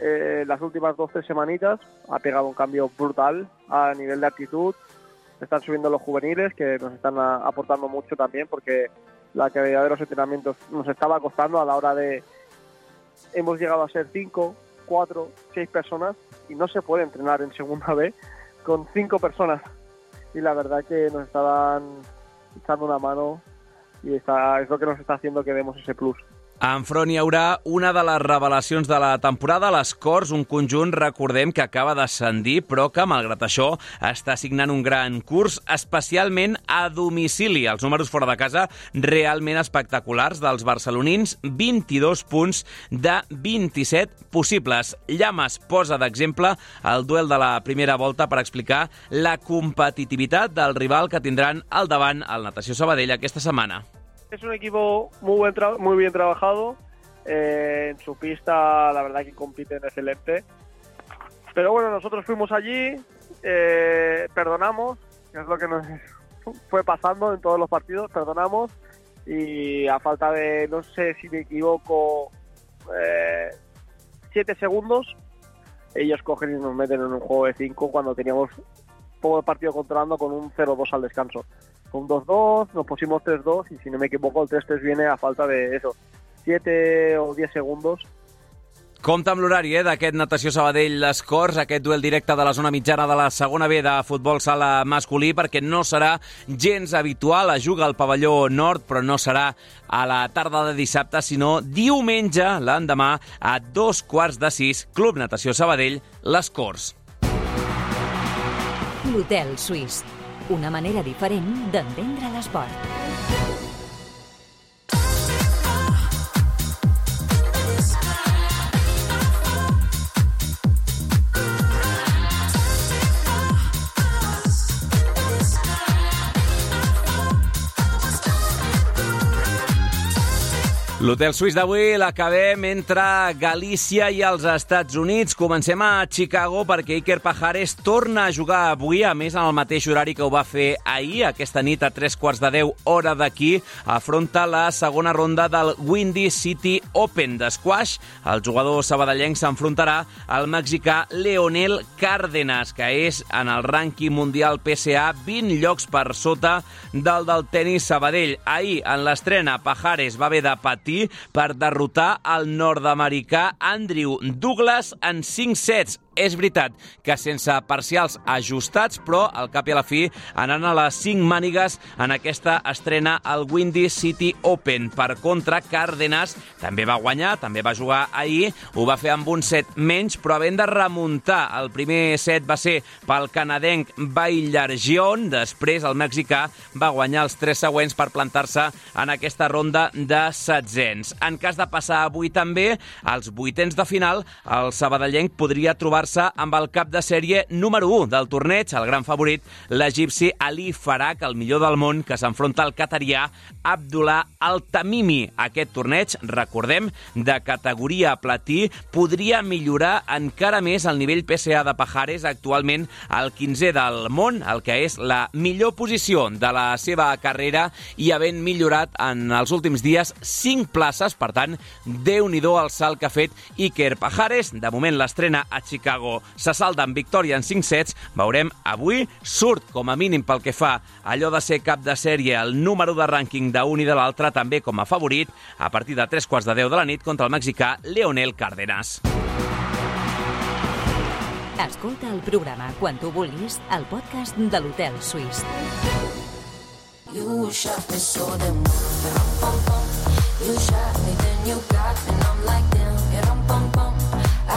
eh, las últimas dos tres semanitas ha pegado un cambio brutal a nivel de actitud. Están subiendo los juveniles que nos están aportando mucho también porque la calidad de los entrenamientos nos estaba costando a la hora de... Hemos llegado a ser cinco, cuatro, seis personas y no se puede entrenar en segunda B con cinco personas. Y la verdad que nos estaban echando una mano y está, es lo que nos está haciendo que demos ese plus. Enfront hi haurà una de les revelacions de la temporada, les Corts, un conjunt, recordem, que acaba d'ascendir, però que, malgrat això, està signant un gran curs, especialment a domicili. Els números fora de casa realment espectaculars dels barcelonins, 22 punts de 27 possibles. Llames posa d'exemple el duel de la primera volta per explicar la competitivitat del rival que tindran al davant el Natació Sabadell aquesta setmana. Es un equipo muy, buen muy bien trabajado. eh, en su pista, la verdad que compiten excelente. Pero bueno, nosotros fuimos allí, eh, perdonamos, que es lo que nos fue pasando en todos los partidos, perdonamos. Y a falta de, no sé si me equivoco, eh, siete segundos, ellos cogen y nos meten en un juego de cinco cuando teníamos todo el partido controlando con un 0-2 al descanso. Con 2-2, nos pusimos 3-2 y si no me equivoco el 3-3 viene a falta de eso, 7 o 10 segundos. Compte amb l'horari eh, d'aquest Natació Sabadell Les Corts, aquest duel directe de la zona mitjana de la segona B de futbol sala masculí, perquè no serà gens habitual. Es juga al pavelló nord, però no serà a la tarda de dissabte, sinó diumenge, l'endemà, a dos quarts de sis, Club Natació Sabadell, Les Corts. L'Hotel Suís. Una manera diferent d'entendre l'esport. L'hotel suís d'avui l'acabem entre Galícia i els Estats Units. Comencem a Chicago perquè Iker Pajares torna a jugar avui, a més en el mateix horari que ho va fer ahir, aquesta nit a tres quarts de deu, hora d'aquí, afronta la segona ronda del Windy City Open d'esquash. El jugador sabadellenc s'enfrontarà al mexicà Leonel Cárdenas, que és en el rànquing mundial PSA 20 llocs per sota del del tennis Sabadell. Ahir, en l'estrena, Pajares va haver de patir per derrotar el nord-americà Andrew Douglas en 5 sets. És veritat que sense parcials ajustats, però al cap i a la fi anant a les 5 mànigues en aquesta estrena al Windy City Open. Per contra, Cárdenas també va guanyar, també va jugar ahir, ho va fer amb un set menys, però havent de remuntar. El primer set va ser pel canadenc Baillargion, després el mexicà va guanyar els tres següents per plantar-se en aquesta ronda de setzents. En cas de passar avui també, als vuitens de final, el sabadellenc podria trobar-se amb el cap de sèrie número 1 del torneig, el gran favorit, l'egipci Ali Farak, el millor del món, que s'enfronta al catarià Abdullah Al-Tamimi. Aquest torneig, recordem, de categoria platí, podria millorar encara més el nivell PSA de Pajares, actualment el 15è del món, el que és la millor posició de la seva carrera i havent millorat en els últims dies 5 places, per tant, déu-n'hi-do el salt que ha fet Iker Pajares. De moment l'estrena a Chicago se salda amb victòria en 5 sets. Veurem avui surt com a mínim pel que fa allò de ser cap de sèrie el número de rànquing d'un i de l'altre també com a favorit a partir de 3 quarts de 10 de la nit contra el mexicà Leonel Cárdenas. Escolta el programa quan tu vulguis al podcast de l'Hotel Suís. You shot me so damn You shot me, then you got me, and I'm like damn. Yeah, rum, pum, pum.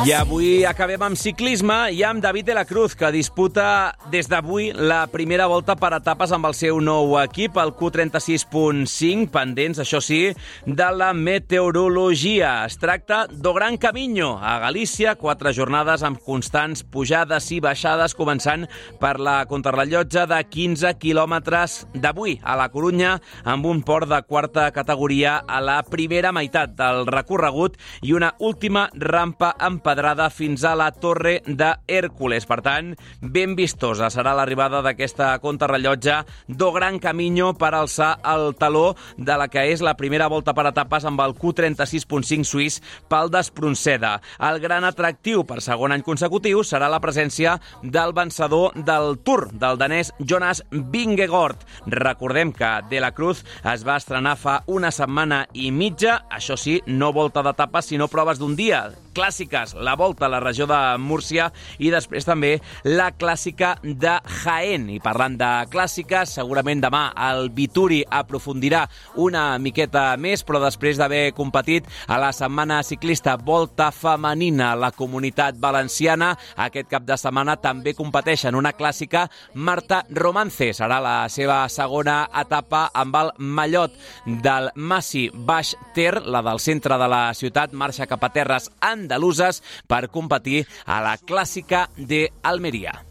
I avui acabem amb ciclisme i amb David de la Cruz, que disputa des d'avui la primera volta per etapes amb el seu nou equip, el Q36.5, pendents, això sí, de la meteorologia. Es tracta do Gran Camino, a Galícia, quatre jornades amb constants pujades i baixades, començant per la contrarrellotge de 15 quilòmetres d'avui a la Corunya, amb un port de quarta categoria a la primera meitat del recorregut i una última rampa empedrada fins a la Torre de Hèrcules. Per tant, ben vistosa serà l'arribada d'aquesta contrarrellotge do Gran Camino per alçar el taló de la que és la primera volta per etapes amb el Q36.5 suís pel d'Espronceda. El gran atractiu per segon any consecutiu serà la presència del vencedor del Tour, del danès Jonas Vingegaard. Recordem que De la Cruz es va estrenar fa una setmana i mitja, això sí, no volta d'etapes, sinó proves d'un dia, clàssiques, la volta a la regió de Múrcia i després també la clàssica de Jaén. I parlant de clàssiques, segurament demà el Vituri aprofundirà una miqueta més, però després d'haver competit a la setmana ciclista Volta Femenina, la comunitat valenciana, aquest cap de setmana també competeix en una clàssica Marta Romance. Serà la seva segona etapa amb el mallot del Massi Baix Ter, la del centre de la ciutat, marxa cap a terres andaluses per competir a la clàssica de Almeria.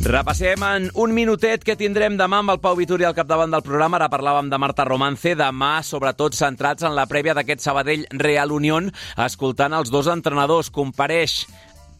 Repassem en un minutet que tindrem demà amb el Pau Vituri al capdavant del programa. Ara parlàvem de Marta Romance. Demà, sobretot, centrats en la prèvia d'aquest Sabadell Real Unión, escoltant els dos entrenadors. Compareix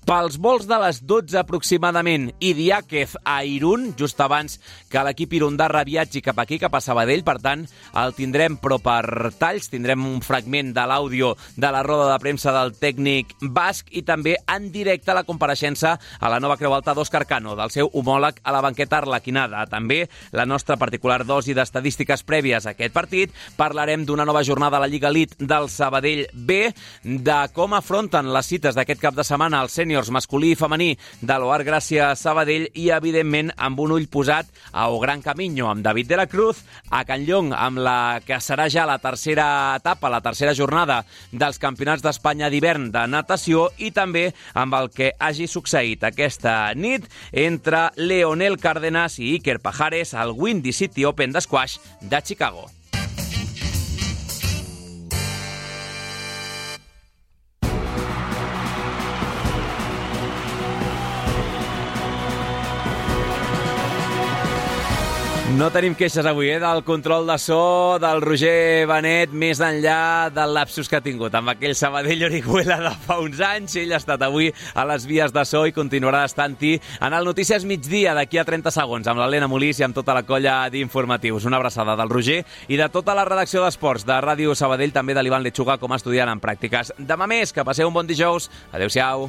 pels vols de les 12 aproximadament i Diáquez a Irún, just abans que l'equip irundarra viatgi cap aquí, cap a Sabadell. Per tant, el tindrem, però per talls. Tindrem un fragment de l'àudio de la roda de premsa del tècnic basc i també en directe la compareixença a la nova Creu Alta d'Òscar Cano, del seu homòleg a la banqueta arlequinada. També la nostra particular dosi d'estadístiques prèvies a aquest partit. Parlarem d'una nova jornada a la Lliga Elite del Sabadell B, de com afronten les cites d'aquest cap de setmana els sèniors masculí i femení de l'Oar Gràcia Sabadell i, evidentment, amb un ull posat a O Gran Camino amb David de la Cruz, a Can Llong amb la que serà ja la tercera etapa, la tercera jornada dels Campionats d'Espanya d'hivern de natació i també amb el que hagi succeït aquesta nit entre Leonel Cárdenas i Iker Pajares al Windy City Open d'Squash de Chicago. No tenim queixes avui, eh, del control de so del Roger Benet, més enllà del lapsus que ha tingut amb aquell Sabadell Orihuela de fa uns anys. Ell ha estat avui a les vies de so i continuarà estant-hi en el Notícies Migdia d'aquí a 30 segons, amb l'Helena Molís i amb tota la colla d'informatius. Una abraçada del Roger i de tota la redacció d'Esports de Ràdio Sabadell, també de l'Ivan Lechuga com a estudiant en pràctiques. Demà més, que passeu un bon dijous. Adéu-siau.